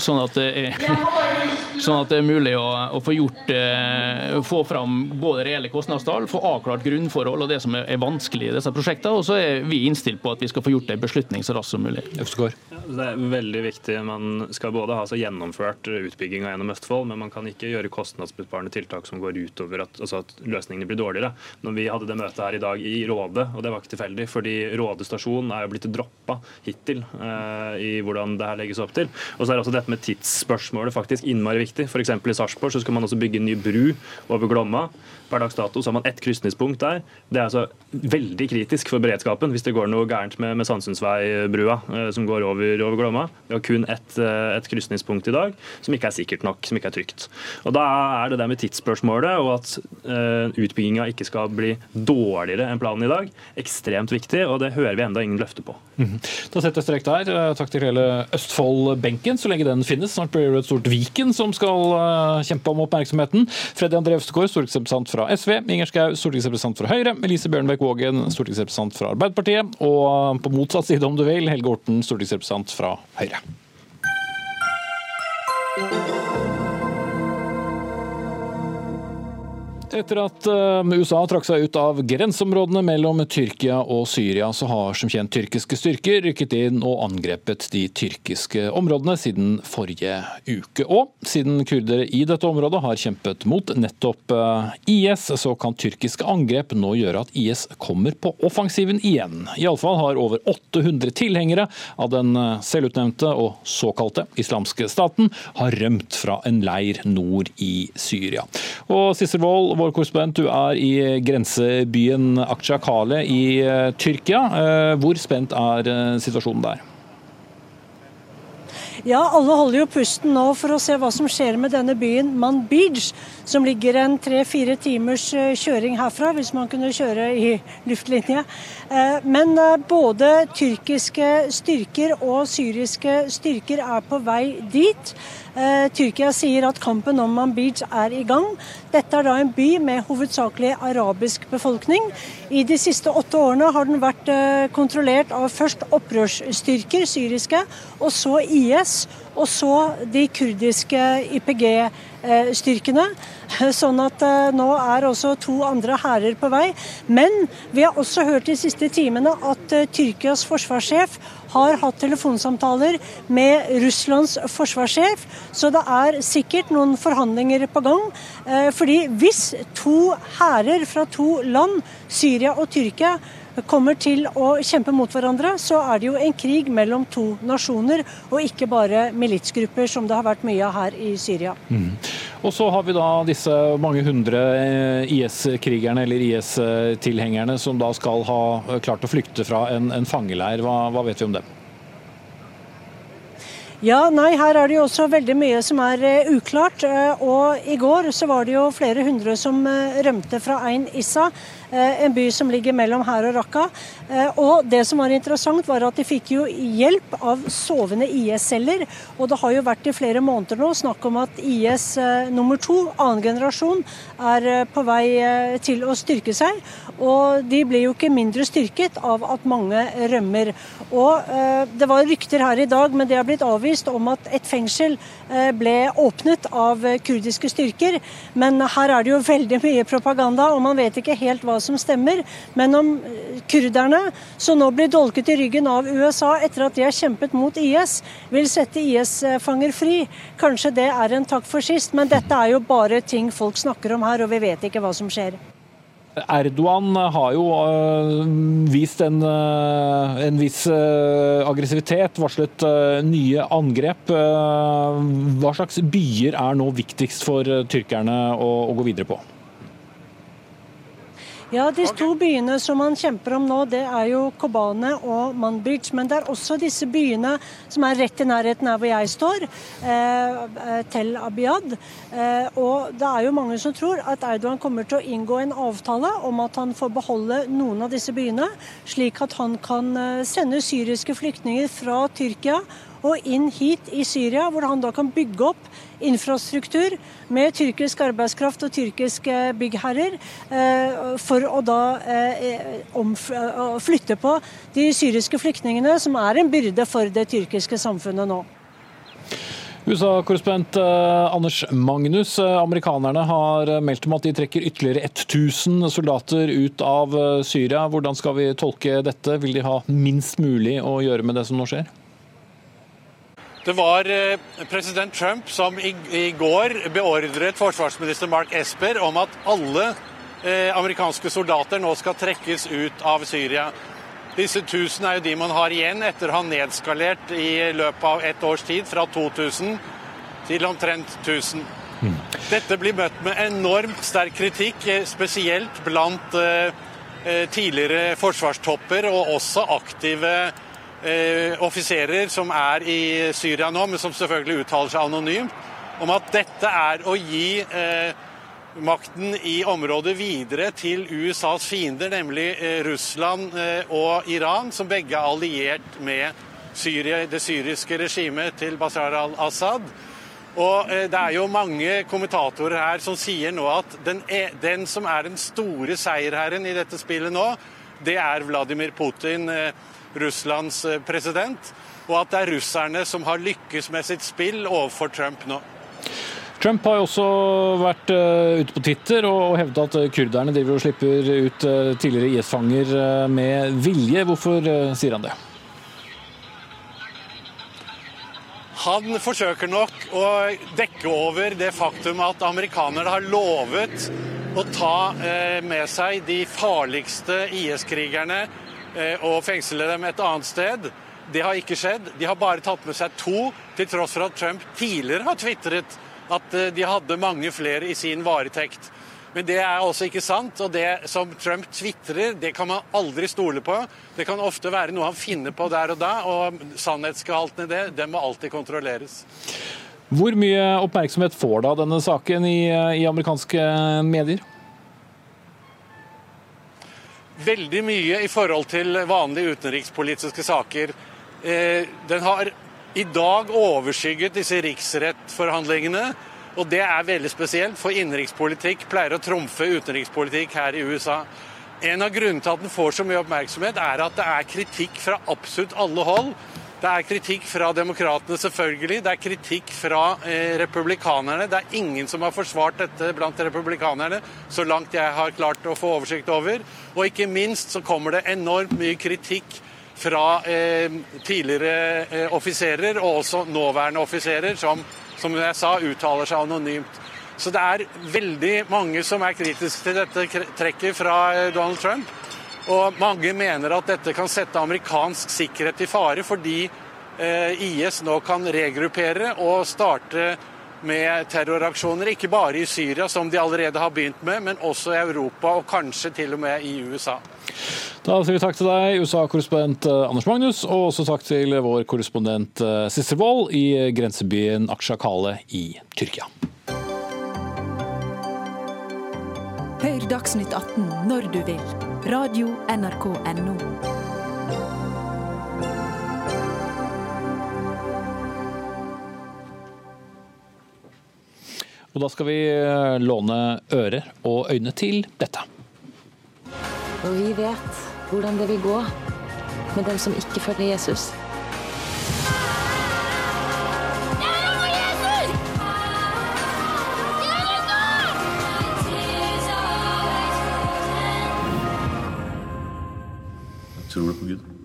sånn at det er Sånn at det er mulig å, å få gjort eh, få fram både reelle kostnadstall, få avklart grunnforhold og det som er, er vanskelig i disse prosjektene. Og så er vi innstilt på at vi skal få gjort en beslutning så raskt som mulig. Øvstegård. Det er veldig viktig. Man skal både ha så gjennomført utbygginga gjennom Østfold, men man kan ikke gjøre kostnadsbesparende tiltak som går utover at, altså at løsningene blir dårligere. Når vi hadde det møtet her i dag i Råde, og det var ikke tilfeldig, fordi Råde stasjon er jo blitt droppa hittil eh, i hvordan det her legges opp til. Og så er også dette med tidsspørsmålet faktisk innmari viktig. F.eks. i Sarpsborg skal man også bygge en ny bru over Glomma. Per dags dato så har man ett krysningspunkt der. Det er altså veldig kritisk for beredskapen hvis det går noe gærent med, med Sandsundveibbrua eh, som går over, over Glomma. Vi har kun ett et krysningspunkt i dag som ikke er sikkert nok, som ikke er trygt. Og Da er det der med tidsspørsmålet og at uh, utbygginga ikke skal bli dårligere enn planen i dag, ekstremt viktig, og det hører vi enda ingen løfte på. Mhm. Da setter jeg strek der. Eh, Takk til hele Østfold-benken, så lenge den finnes. Snart blir det et stort Viken som skal eh, kjempe om oppmerksomheten. Freddy André Øvstegård, stortingsrepresentant fra SV. Inger Schou, stortingsrepresentant fra Høyre. Elise Bjørnbekk Vågen, stortingsrepresentant fra Arbeiderpartiet. Og på motsatt side, om du vil, Helge Orten, stortingsrepresentant fra Høyre. Etter at eh, USA trakk seg ut av grenseområdene mellom Tyrkia og Syria, så har som kjent tyrkiske styrker rykket inn og angrepet de tyrkiske områdene siden forrige uke. Og siden kurdere i dette området har kjempet mot nettopp eh, IS, så kan tyrkiske angrep nå gjøre at IS kommer på offensiven igjen. Iallfall har over 800 tilhengere av den eh, selvutnevnte og såkalte islamske staten har rømt fra en leir nord i Syria. Og Sissel Vår korrespondent, du er i grensebyen Akçakale i eh, Tyrkia. Eh, Hvor spent er eh, situasjonen der? Ja, alle holder jo pusten nå for å se hva som skjer med denne byen Manbij, som ligger en tre-fire timers kjøring herfra, hvis man kunne kjøre i luftlinje. Men både tyrkiske styrker og syriske styrker er på vei dit. Eh, Tyrkia sier at kampen om Manbij er i gang. Dette er da en by med hovedsakelig arabisk befolkning. I de siste åtte årene har den vært eh, kontrollert av først opprørsstyrker, syriske, og så IS, og så de kurdiske YPG-styrkene. Sånn at eh, nå er også to andre hærer på vei. Men vi har også hørt de siste timene at eh, Tyrkias forsvarssjef har hatt telefonsamtaler med Russlands forsvarssjef, så det er sikkert noen forhandlinger på gang. Eh, Fordi hvis to hærer fra to land, Syria og Tyrkia, kommer til å kjempe mot hverandre, så er det jo en krig mellom to nasjoner, og ikke bare militsgrupper, som det har vært mye av her i Syria. Mm. Og så har vi da disse mange hundre eh, IS-krigerne eller IS-tilhengerne som da skal ha eh, klart å flykte fra en, en fangeleir. Hva, hva vet vi om det? Ja, nei, her er det jo også veldig mye som er uh, uklart. Uh, Og i går så var det jo flere hundre som uh, rømte fra Ein Issa, en by som ligger mellom her og Raqqa. Og det som var interessant, var at de fikk jo hjelp av sovende IS-celler. Og det har jo vært i flere måneder nå snakk om at IS nummer to, annen generasjon, er på vei til å styrke seg. Og de blir jo ikke mindre styrket av at mange rømmer. Og Det var rykter her i dag, men det har blitt avvist om at et fengsel eh, ble åpnet av eh, kurdiske styrker. Men her er det jo veldig mye propaganda, og man vet ikke helt hva som stemmer. Men om eh, kurderne, som nå blir dolket i ryggen av USA etter at de har kjempet mot IS, vil sette IS-fanger fri, kanskje det er en takk for sist. Men dette er jo bare ting folk snakker om her, og vi vet ikke hva som skjer. Erdogan har jo øh, vist en, øh, en viss øh, aggressivitet, varslet nye angrep. Hva slags byer er nå viktigst for tyrkerne å, å gå videre på? Ja, De to byene som man kjemper om nå, det er jo Kobane og Manbij. Men det er også disse byene som er rett i nærheten her hvor jeg står, eh, eh, Tel Abiyad. Eh, og det er jo mange som tror at Erdogan kommer til å inngå en avtale om at han får beholde noen av disse byene, slik at han kan eh, sende syriske flyktninger fra Tyrkia og inn hit i Syria, hvor han da kan bygge opp infrastruktur med tyrkisk arbeidskraft og tyrkiske byggherrer, eh, for å da eh, flytte på de syriske flyktningene, som er en byrde for det tyrkiske samfunnet nå. USA-korrespondent Anders Magnus, amerikanerne har meldt om at de trekker ytterligere 1000 soldater ut av Syria. Hvordan skal vi tolke dette? Vil de ha minst mulig å gjøre med det som nå skjer? Det var eh, president Trump som i, går beordret forsvarsminister Mark Esper om at alle eh, amerikanske soldater nå skal trekkes ut av Syria. Disse 1000 er jo de man har igjen etter å ha nedskalert i løpet av ett års tid, fra 2000 til omtrent 1000. Mm. Dette blir møtt med enormt sterk kritikk, eh, spesielt blant tidligere forsvarstopper og også aktive eh, offiserer som er i Syria nå, men som selvfølgelig uttaler seg anonymt, om at dette er å gi eh, makten i området videre til USAs fiender, nemlig eh, Russland eh, og Iran, som begge er alliert med Syria, det syriske regimet til Bashar al-Assad. Og eh, Det er jo mange kommentatorer her som sier nå at den, er, den som er den store seierherren i dette spillet nå, det er Vladimir Putin. Eh, Russlands eh, president, og at det er russerne som har lykkes med sitt spill overfor Trump nå. Trump har jo også vært uh, ute på Twitter og hevda at kurderne driver og slipper ut tidligere IS-fanger med vilje. Hvorfor sier han det? Han forsøker nok å dekke over det faktum at amerikanerne har lovet å ta med seg de farligste IS-krigerne Eh, og fengsle dem et annet sted. Det har ikke skjedd. De har bare tatt med seg to, til tross for at Trump tidligere har tvitret at eh, de hadde mange flere i sin varetekt. Men det er altså ikke sant. Og det som Trump tvitrer, det kan man aldri stole på. Det kan ofte være noe han finner på der og da, og sannhetsgehalten i det, det må alltid kontrolleres. Hvor mye oppmerksomhet får da denne saken i, i amerikanske medier? Veldig mye i forhold til vanlige utenrikspolitiske saker. Eh, den har i dag overskygget disse riksrettforhandlingene. Og det er veldig spesielt, for innenrikspolitikk pleier å trumfe utenrikspolitikk her i USA. En av grunnene til at den får så mye oppmerksomhet, er at det er kritikk fra absolutt alle hold. Det er kritikk fra demokratene, selvfølgelig. Det er kritikk fra eh, republikanerne. Det er ingen som har forsvart dette blant republikanerne, så langt jeg har klart å få oversikt over. Og ikke minst så kommer det enormt mye kritikk fra eh, tidligere eh, offiserer, og også nåværende offiserer, som, som jeg sa, uttaler seg anonymt. Så det er veldig mange som er kritiske til dette trekket fra eh, Donald Trump. Og mange mener at dette kan sette amerikansk sikkerhet i fare, fordi eh, IS nå kan regruppere og starte med terroraksjoner, ikke bare i Syria, som de allerede har begynt med, men også i Europa og kanskje til og med i USA. Da sier vi takk til deg, USA-korrespondent eh, Anders Magnus, og også takk til vår korrespondent eh, Sissel Wold i grensebyen Aksjakale i Tyrkia. Hør Dagsnytt 18 når du vil. Radio NRK Radio.nrk.no. Og da skal vi eh, låne ører og øyne til dette. Og vi vet hvordan det vil gå med dem som ikke følger Jesus. Ja, dette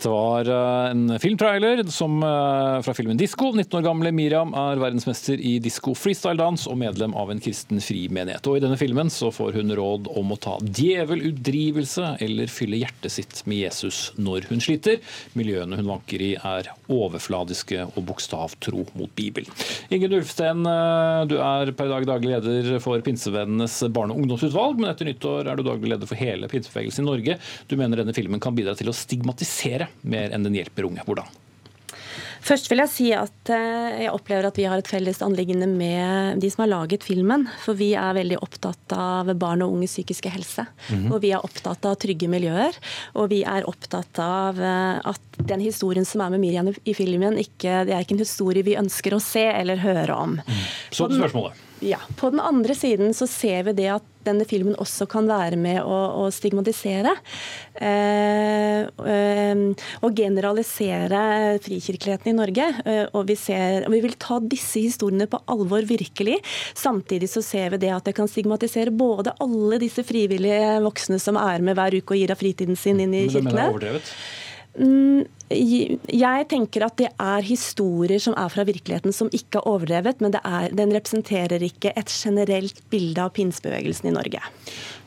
Dette var eh, en filmtrailer som, eh, fra filmen Disko. 19 år gamle Miriam er verdensmester i disko freestyle-dans og medlem av en kristen frimenighet. Og I denne filmen så får hun råd om å ta djevelutdrivelse eller fylle hjertet sitt med Jesus når hun sliter. Miljøene hun vanker i er overfladiske og bokstavtro mot Bibelen. Ingen Ulfsten, eh, du er per dag daglig leder for Pinsevennenes barne- og ungdomsutvalg, men etter nyttår er du daglig leder for hele pinsebevegelsen i Norge. Du mener denne filmen kan bidra til å stigmatisere mer enn den hjelper unge. Hvordan? Først vil jeg si at eh, jeg opplever at vi har et felles anliggende med de som har laget filmen. For vi er veldig opptatt av barn og unges psykiske helse. Mm -hmm. Og vi er opptatt av trygge miljøer. Og vi er opptatt av eh, at den historien som er med Miriam i filmen, ikke, det er ikke en historie vi ønsker å se eller høre om. Mm. Så til spørsmålet. Ja. På den andre siden så ser vi det at denne filmen også kan være med å, å stigmatisere. Eh, eh, og generalisere frikirkeligheten i Norge. Eh, og, vi ser, og vi vil ta disse historiene på alvor, virkelig. Samtidig så ser vi det at det kan stigmatisere både alle disse frivillige voksne som er med hver uke og gir av fritiden sin inn i kirkene. Men det mener jeg er overdrevet? Mm, jeg tenker at det er historier som er fra virkeligheten som ikke er overdrevet, men er, den representerer ikke et generelt bilde av pinsebevegelsen i Norge.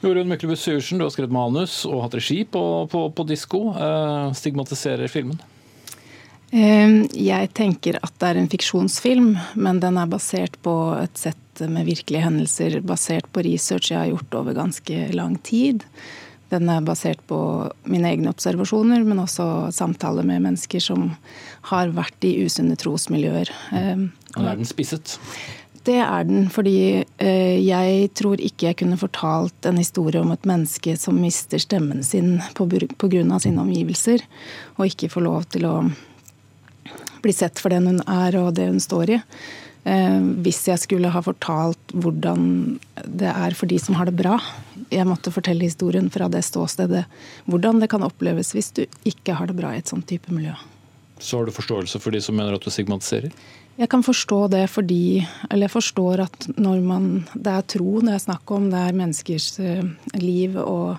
Jorunn Myklebust Syversen, du har skrevet manus og hatt regi på, på, på disko. Eh, stigmatiserer filmen? Eh, jeg tenker at det er en fiksjonsfilm, men den er basert på et sett med virkelige hendelser, basert på research jeg har gjort over ganske lang tid. Den er basert på mine egne observasjoner, men også samtaler med mennesker som har vært i usunne trosmiljøer. Eh, og er den spisset? Det er den, fordi eh, jeg tror ikke jeg kunne fortalt en historie om et menneske som mister stemmen sin pga. sine omgivelser, og ikke får lov til å bli sett for den hun er og det hun står i. Eh, hvis jeg skulle ha fortalt hvordan det er for de som har det bra. Jeg måtte fortelle historien fra det ståstedet. Hvordan det kan oppleves hvis du ikke har det bra i et sånt type miljø. Så har du forståelse for de som mener at du stigmatiserer? Jeg kan forstå det fordi Eller jeg forstår at når man Det er tro det er snakk om, det er menneskers uh, liv og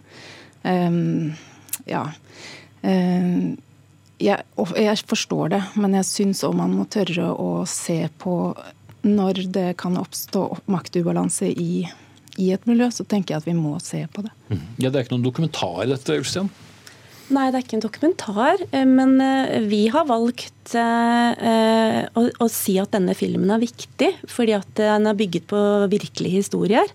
um, Ja. Uh, jeg, jeg, forstår det, men jeg syns òg man må tørre å se på når det kan oppstå maktubalanse i, i, et miljø, så tenker jeg at vi må se på det. Mm. Ja, Det er ikke noen dokumentar i dette, Ulstein? Nei, det er ikke en dokumentar. Eh, men eh, vi har valgt uh, å, å, si at denne filmen er viktig, fordi at den er bygget på virkelige historier.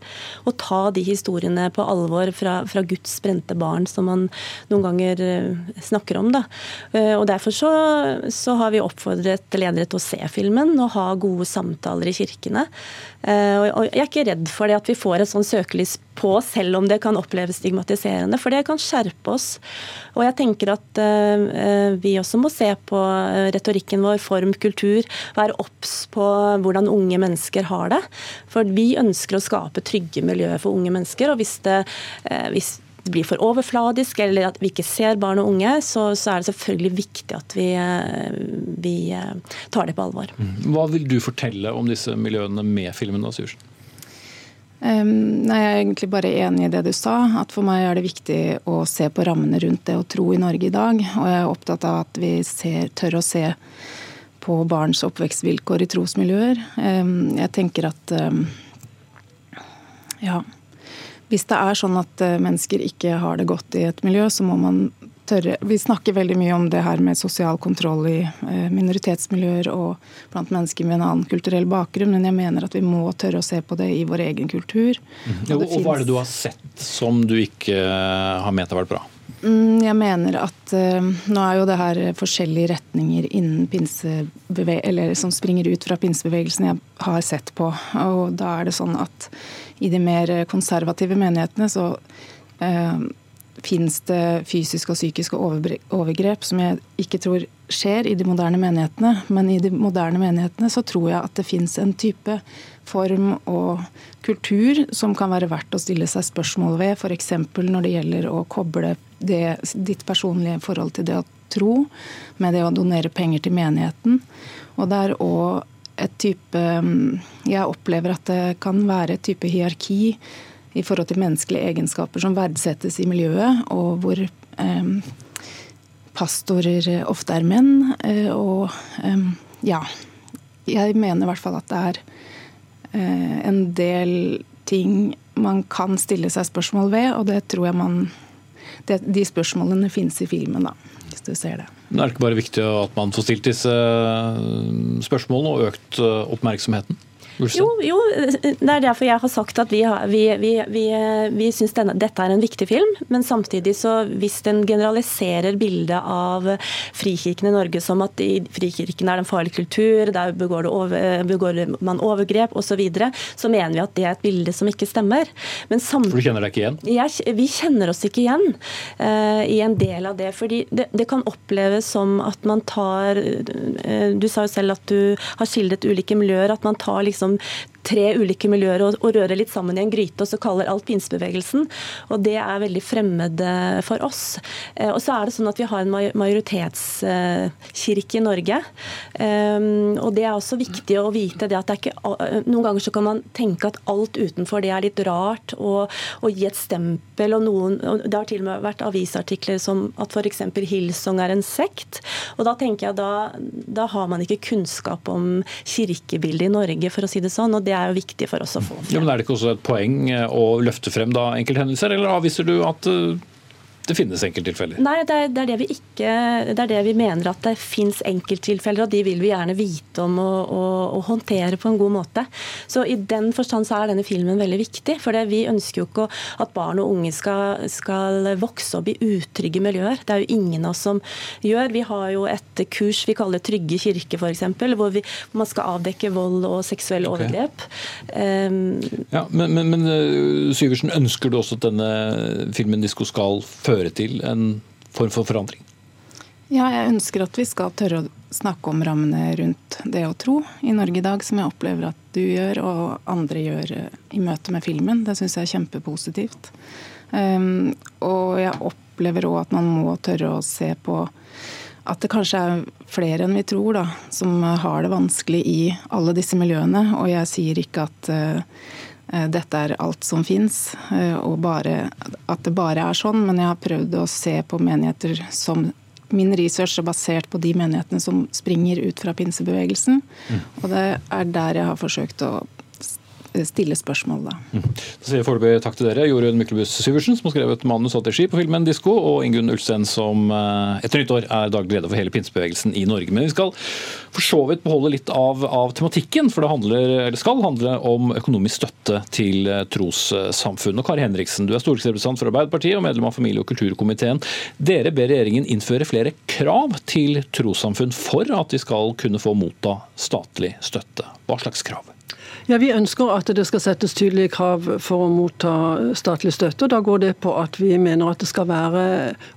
Og ta de historiene på alvor fra, fra Guds brente barn, som man noen ganger uh, snakker om. Da. Og Derfor så, så, har vi oppfordret ledere til å se filmen og ha gode samtaler i kirkene. og Jeg er ikke redd for det at vi får et sånn søkelys på, selv om det kan oppleves stigmatiserende, for det kan skjerpe oss. Og jeg tenker at vi også må se på retorikken vår, form, kultur, være obs på hvordan unge mennesker har det. For vi ønsker å skape trygge miljøer for unge mennesker. og hvis det, eh, hvis det blir for overfladisk eller at vi ikke ser barn og unge, så, så er det selvfølgelig viktig at vi, eh, vi, eh, tar det på alvor. Mm. Hva vil du fortelle om disse miljøene med filmen? da, Syversen? Nei, Jeg er egentlig bare enig i det du sa. at For meg er det viktig å se på rammene rundt det å tro i Norge i dag. Og jeg er opptatt av at vi ser, tør å se på barns oppvekstvilkår i trosmiljøer. Jeg tenker at ja. Hvis det er sånn at uh, mennesker ikke har det godt i et miljø, så må man tørre Vi snakker veldig mye om det her med sosial kontroll i eh, minoritetsmiljøer og blant mennesker med en annen kulturell bakgrunn, men jeg mener at vi må tørre å se på det i vår egen kultur. Mm. Og, og Hva er det du har sett som du ikke eh, har ment har vært bra? Mm, jeg mener at uh, nå er jo det her forskjellige retninger innen eller som springer ut fra pinsebevegelsen jeg har sett på. Og da er det sånn at i de mer konservative menighetene så fins det fysiske og psykiske overgrep som jeg ikke tror skjer i de moderne menighetene. Men i de moderne menighetene så tror jeg at det fins en type form og kultur som kan være verdt å stille seg spørsmål ved, f.eks. når det gjelder å koble det, ditt personlige forhold til det å tro med det å donere penger til menigheten. Og det er òg et type Jeg opplever at det kan være et type hierarki i forhold til menneskelige egenskaper som verdsettes i miljøet, og hvor eh, pastorer ofte er menn. Og ja, jeg mener i hvert fall at det er en del ting man kan stille seg spørsmål ved, og det tror jeg man det, De spørsmålene finnes i filmen, da, hvis du ser det. Men er det ikke bare viktig at man får stilt disse spørsmålene og økt oppmerksomheten? Jo, jo, det er derfor jeg har sagt at vi, vi, vi, vi, vi syns dette er en viktig film. Men samtidig så hvis den generaliserer bildet av frikirken i Norge som at i frikirken er det en farlig kultur, der begår, over, begår man overgrep osv., så, videre, så mener vi at det er et bilde som ikke stemmer. For du kjenner deg ikke igjen? Jeg, vi kjenner oss ikke igjen uh, i en del av det. fordi det, det, kan oppleves som at man tar uh, Du sa jo selv at du har skildret ulike miljøer. at man tar liksom liksom tre ulike miljøer og, og rører litt sammen i en gryte, og så kaller alt pinsebevegelsen. Og det er veldig fremmed eh, for oss. Eh, og så er det sånn at vi har en majoritetskirke i Norge. Ehm, og det er også viktig å vite det at det ikke Noen ganger så kan man tenke at alt utenfor det er litt rart, og, og gi et stempel. og noen, og Det har til og med vært avisartikler som at f.eks. Hillsong er en sekt. Og da tenker jeg da, da har man ikke kunnskap om kirkebildet i Norge, for å si det sånn. og det er jo viktig for oss å få. Ja, men Er det ikke også et poeng å løfte frem da enkelthendelser, eller avviser du at eh, det finnes enkelttilfeller? Nei, det er, det er, det vi ikke Det er det vi mener at det finnes enkelttilfeller, og de vil vi gjerne vite om og, og, og håndtere på en god måte. Så i den forstand så er denne filmen veldig viktig. For vi ønsker jo ikke at barn og unge skal, skal vokse opp i utrygge miljøer. Det er jo ingen av oss som gjør. Vi har jo et kurs vi kaller Trygge kirke, f.eks., hvor, vi, man skal avdekke vold og seksuelle okay. overgrep. Um, ja, men, men, men eh, Syversen, ønsker du også at denne filmen Disko skal føre føre til en form for forandring? Ja, jeg ønsker at vi skal tørre å snakke om rammene rundt det å tro i Norge i dag, som jeg opplever at du gjør og andre gjør eh, i møte med filmen. Det syns jeg er kjempepositivt. Um, og jeg opplever òg at man må tørre å se på at det kanskje er flere enn vi tror da, som har det vanskelig i alle disse miljøene. Og jeg sier ikke at uh, dette er alt som fins, eh, og bare, at det bare er sånn. Men jeg har prøvd å se på menigheter som Min research er basert på de menighetene som springer ut fra pinsebevegelsen. Mm. Og det er der jeg har forsøkt å stille spørsmål, da. Mm. Da sier jeg foreløpig takk til dere. Jorunn Myklebust Syversen, som har skrevet manus og regi på filmen 'Disko', og Ingunn Ulstein, som eh, etter nyttår er daglig leder for hele pinsebevegelsen i Norge. Men vi skal for så vidt beholde litt av, av tematikken, for det handler, skal handle om økonomisk støtte til eh, trossamfunn. Og Kari Henriksen, du er stortingsrepresentant for Arbeiderpartiet og medlem av familie- og kulturkomiteen. Dere ber regjeringen innføre flere krav til trossamfunn for at de skal kunne få motta statlig støtte. Hva slags krav? Ja, Vi ønsker at det skal settes tydelige krav for å motta statlig støtte. Da går det på at vi mener at det skal være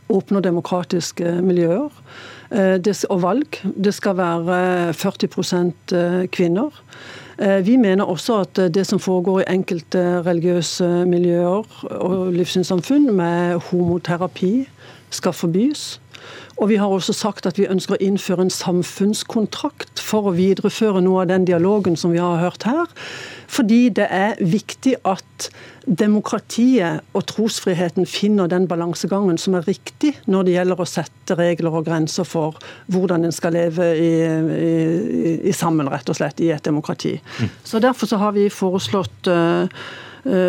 åpne og demokratiske miljøer eh, og valg. Det skal være 40 eh, kvinner. Eh, vi mener også at det som foregår i enkelte religiøse miljøer og livssynssamfunn med homoterapi, skal forbys. Og vi har også sagt at vi ønsker å innføre en samfunnskontrakt for å videreføre noe av den dialogen som vi har hørt her. Fordi det er viktig at demokratiet og trosfriheten finner den balansegangen som er riktig når det gjelder å sette regler og grenser for hvordan en skal leve i, i, i sammen, rett og slett, i et demokrati. Mm. Så Derfor så har vi foreslått uh,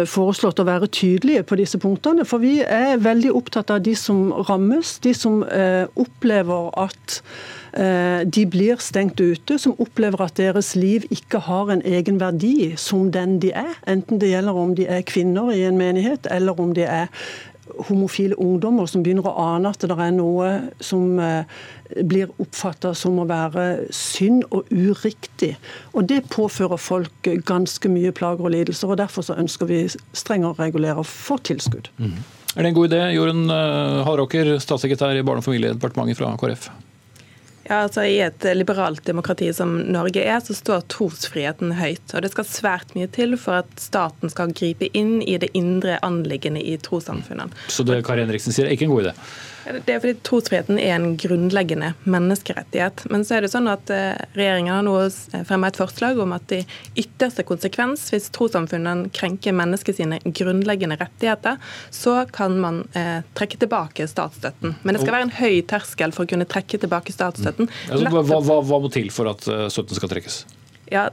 foreslått å være tydelige på disse punktene. For vi er veldig opptatt av de som rammes, de som eh, opplever at eh, de blir stengt ute, som opplever at deres liv ikke har en egen verdi som den de er. Enten det gjelder om de er kvinner i en menighet, eller om de er homofile ungdommer som begynner å ane at det er noe som blir oppfatta som å være synd og uriktig. Og Det påfører folk ganske mye plager og lidelser. og Derfor så ønsker vi strengere regulere for tilskudd. Mm. Er det en god idé, Jorunn Haråker, statssekretær i Barne- og familiedepartementet fra KrF? Ja, altså I et liberalt demokrati som Norge er, så står trosfriheten høyt. og Det skal svært mye til for at staten skal gripe inn i det indre anliggende i trossamfunnene. Så det Kari Henriksen sier er ikke en god idé? Det er fordi Trosfriheten er en grunnleggende menneskerettighet. Men så er det sånn at eh, regjeringen har nå fremmet et forslag om at i ytterste konsekvens, hvis trossamfunnene krenker mennesket sine grunnleggende rettigheter, så kan man eh, trekke tilbake statsstøtten. Men det skal være en høy terskel for å kunne trekke tilbake statsstøtten. Altså, hva, hva, hva må til for at eh, støtten skal trekkes? Ja,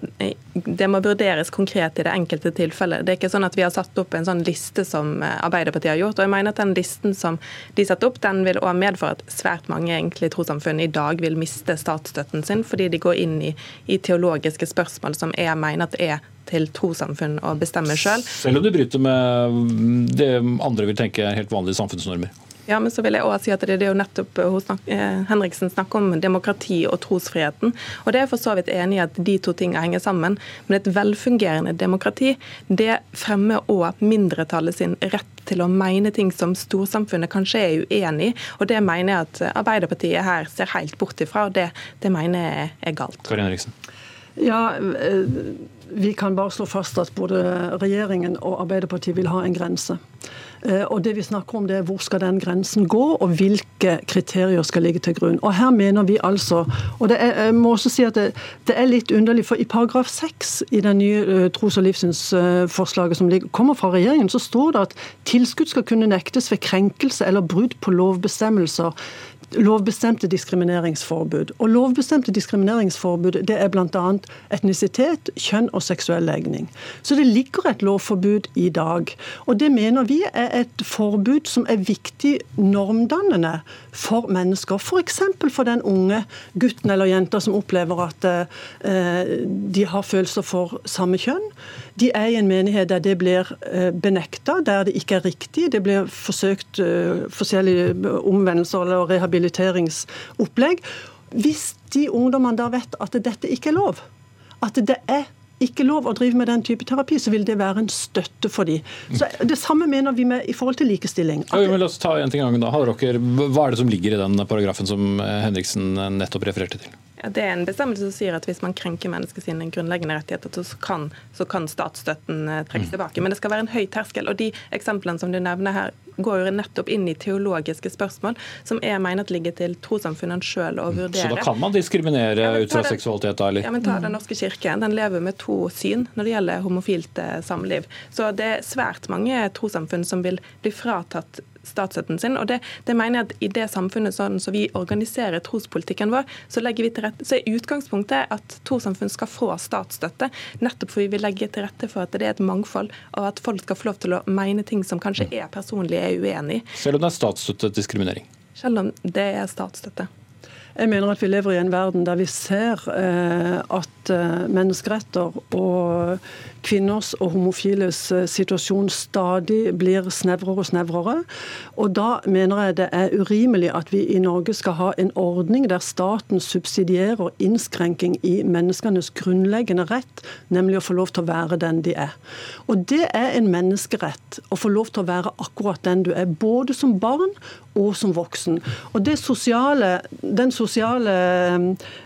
Det må vurderes konkret i det enkelte tilfellet. Det er ikke sånn at Vi har satt opp en sånn liste som eh, Arbeiderpartiet har gjort. og jeg mener at Den listen som de satte opp, den vil også medføre at svært mange egentlig trossamfunn i dag vil miste statsstøtten sin, fordi de går inn i, i teologiske spørsmål som jeg mener at er til trossamfunn å bestemme sjøl. Selv. selv om du bryter med det andre vil tenke er helt vanlige samfunnsnormer? Ja, men så vil jeg også si at Det er jo nettopp eh, snak eh, Henriksen snakker om demokrati og trosfriheten. og Det er for så vidt enig i at de to tingene henger sammen. Men et velfungerende demokrati det fremmer òg mindretallet sin rett til å mene ting som storsamfunnet kanskje er uenig i. Og det mener jeg at Arbeiderpartiet her ser helt bort ifra, og det, det mener jeg er galt. Karin Henriksen. Ja, eh, vi kan bare slå fast at både regjeringen og Arbeiderpartiet vil ha en grense. Eh, og det vi snakker om det er Hvor skal den grensen gå, og hvilke kriterier skal ligge til grunn. Og Her mener vi altså og det er, Jeg må også si at det, det er litt underlig, for i paragraf 6 i det nye uh, tros- og livssynsforslaget som ligger, kommer fra regjeringen, så står det at tilskudd skal kunne nektes ved krenkelse eller brudd på lovbestemmelser lovbestemte diskrimineringsforbud. Og Lovbestemte diskrimineringsforbud det er bl.a. etnisitet, kjønn og seksuell legning. Så det ligger et lovforbud i dag. Og Det mener vi er et forbud som er viktig normdannende for mennesker. F.eks. For, for den unge gutten eller jenta som opplever at eh, de har følelser for samme kjønn. De er i en menighet der det blir eh, benekta, der det ikke er riktig. Det blir forsøkt eh, forskjellige omvendelser eller rehabiliteringsopplegg. Hvis de ungdommene da vet at dette ikke er lov, at det er ikke lov å drive med den type terapi, så vil det være en støtte for dem. Så Det samme mener vi med i forhold til likestilling. Ja, men la oss ta en ting gangen da. Hva er det som ligger i den paragrafen som Henriksen nettopp refererte til? Ja, det er en bestemmelse som sier at hvis man krenker mennesket sine grunnleggende rettigheter, så kan, så kan statsstøtten eh, trekkes mm. tilbake. Men det skal være en høy terskel. og De eksemplene som du nevner her, går jo nettopp inn i teologiske spørsmål, som jeg mener at ligger til trossamfunnene sjøl å mm. vurdere. Så da kan man diskriminere ja, ut fra seksualitet, da? eller? Ja, men ta Den norske kirke. Den lever med to syn når det gjelder homofilt eh, samliv. Så det er svært mange trossamfunn som vil bli fratatt statsstøtten sin. og det, det, mener jeg at I det samfunnet sånn som vi organiserer trospolitikken vår, så legger vi til rette, så er utgangspunktet at trossamfunn skal få statsstøtte. Nettopp fordi vi legger til rette for at det er et mangfold, og at folk skal få lov til å mene ting som kanskje er personlig er uenig i. Selv om det er statsstøttet diskriminering? Selv om det er statsstøtte. Jeg mener at vi lever i en verden der vi ser eh, at eh, menneskeretter og kvinners og homofiles eh, situasjon stadig blir snevrere og snevrere. Og da mener jeg det er urimelig at vi i Norge skal ha en ordning der staten subsidierer innskrenking i menneskenes grunnleggende rett, nemlig å få lov til å være den de er. Og det er en menneskerett å få lov til å være akkurat den du er, både som barn og som voksen. Og sosiale, den sosiale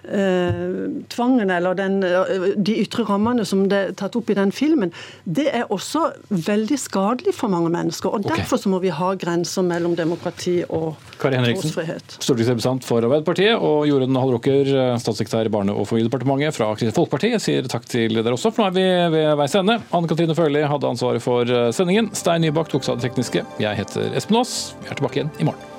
eh, tvangen eller den, eh, de ytre rammene som det er tatt opp i den filmen, det er også veldig skadelig for mange mennesker. og okay. Derfor så må vi ha grenser mellom demokrati og Kari Henriksen, stortingsrepresentant for Arbeiderpartiet, og Jorunn Hallråker, eh, statssekretær i Barne- og familiedepartementet fra Kristelig Folkeparti, sier takk til dere også. For nå er vi ved veis ende. Anne Katrine Førli hadde ansvaret for eh, sendingen. Stein Nybakk tok seg av det tekniske. Jeg heter Espen Aas. Vi er tilbake igjen i morgen.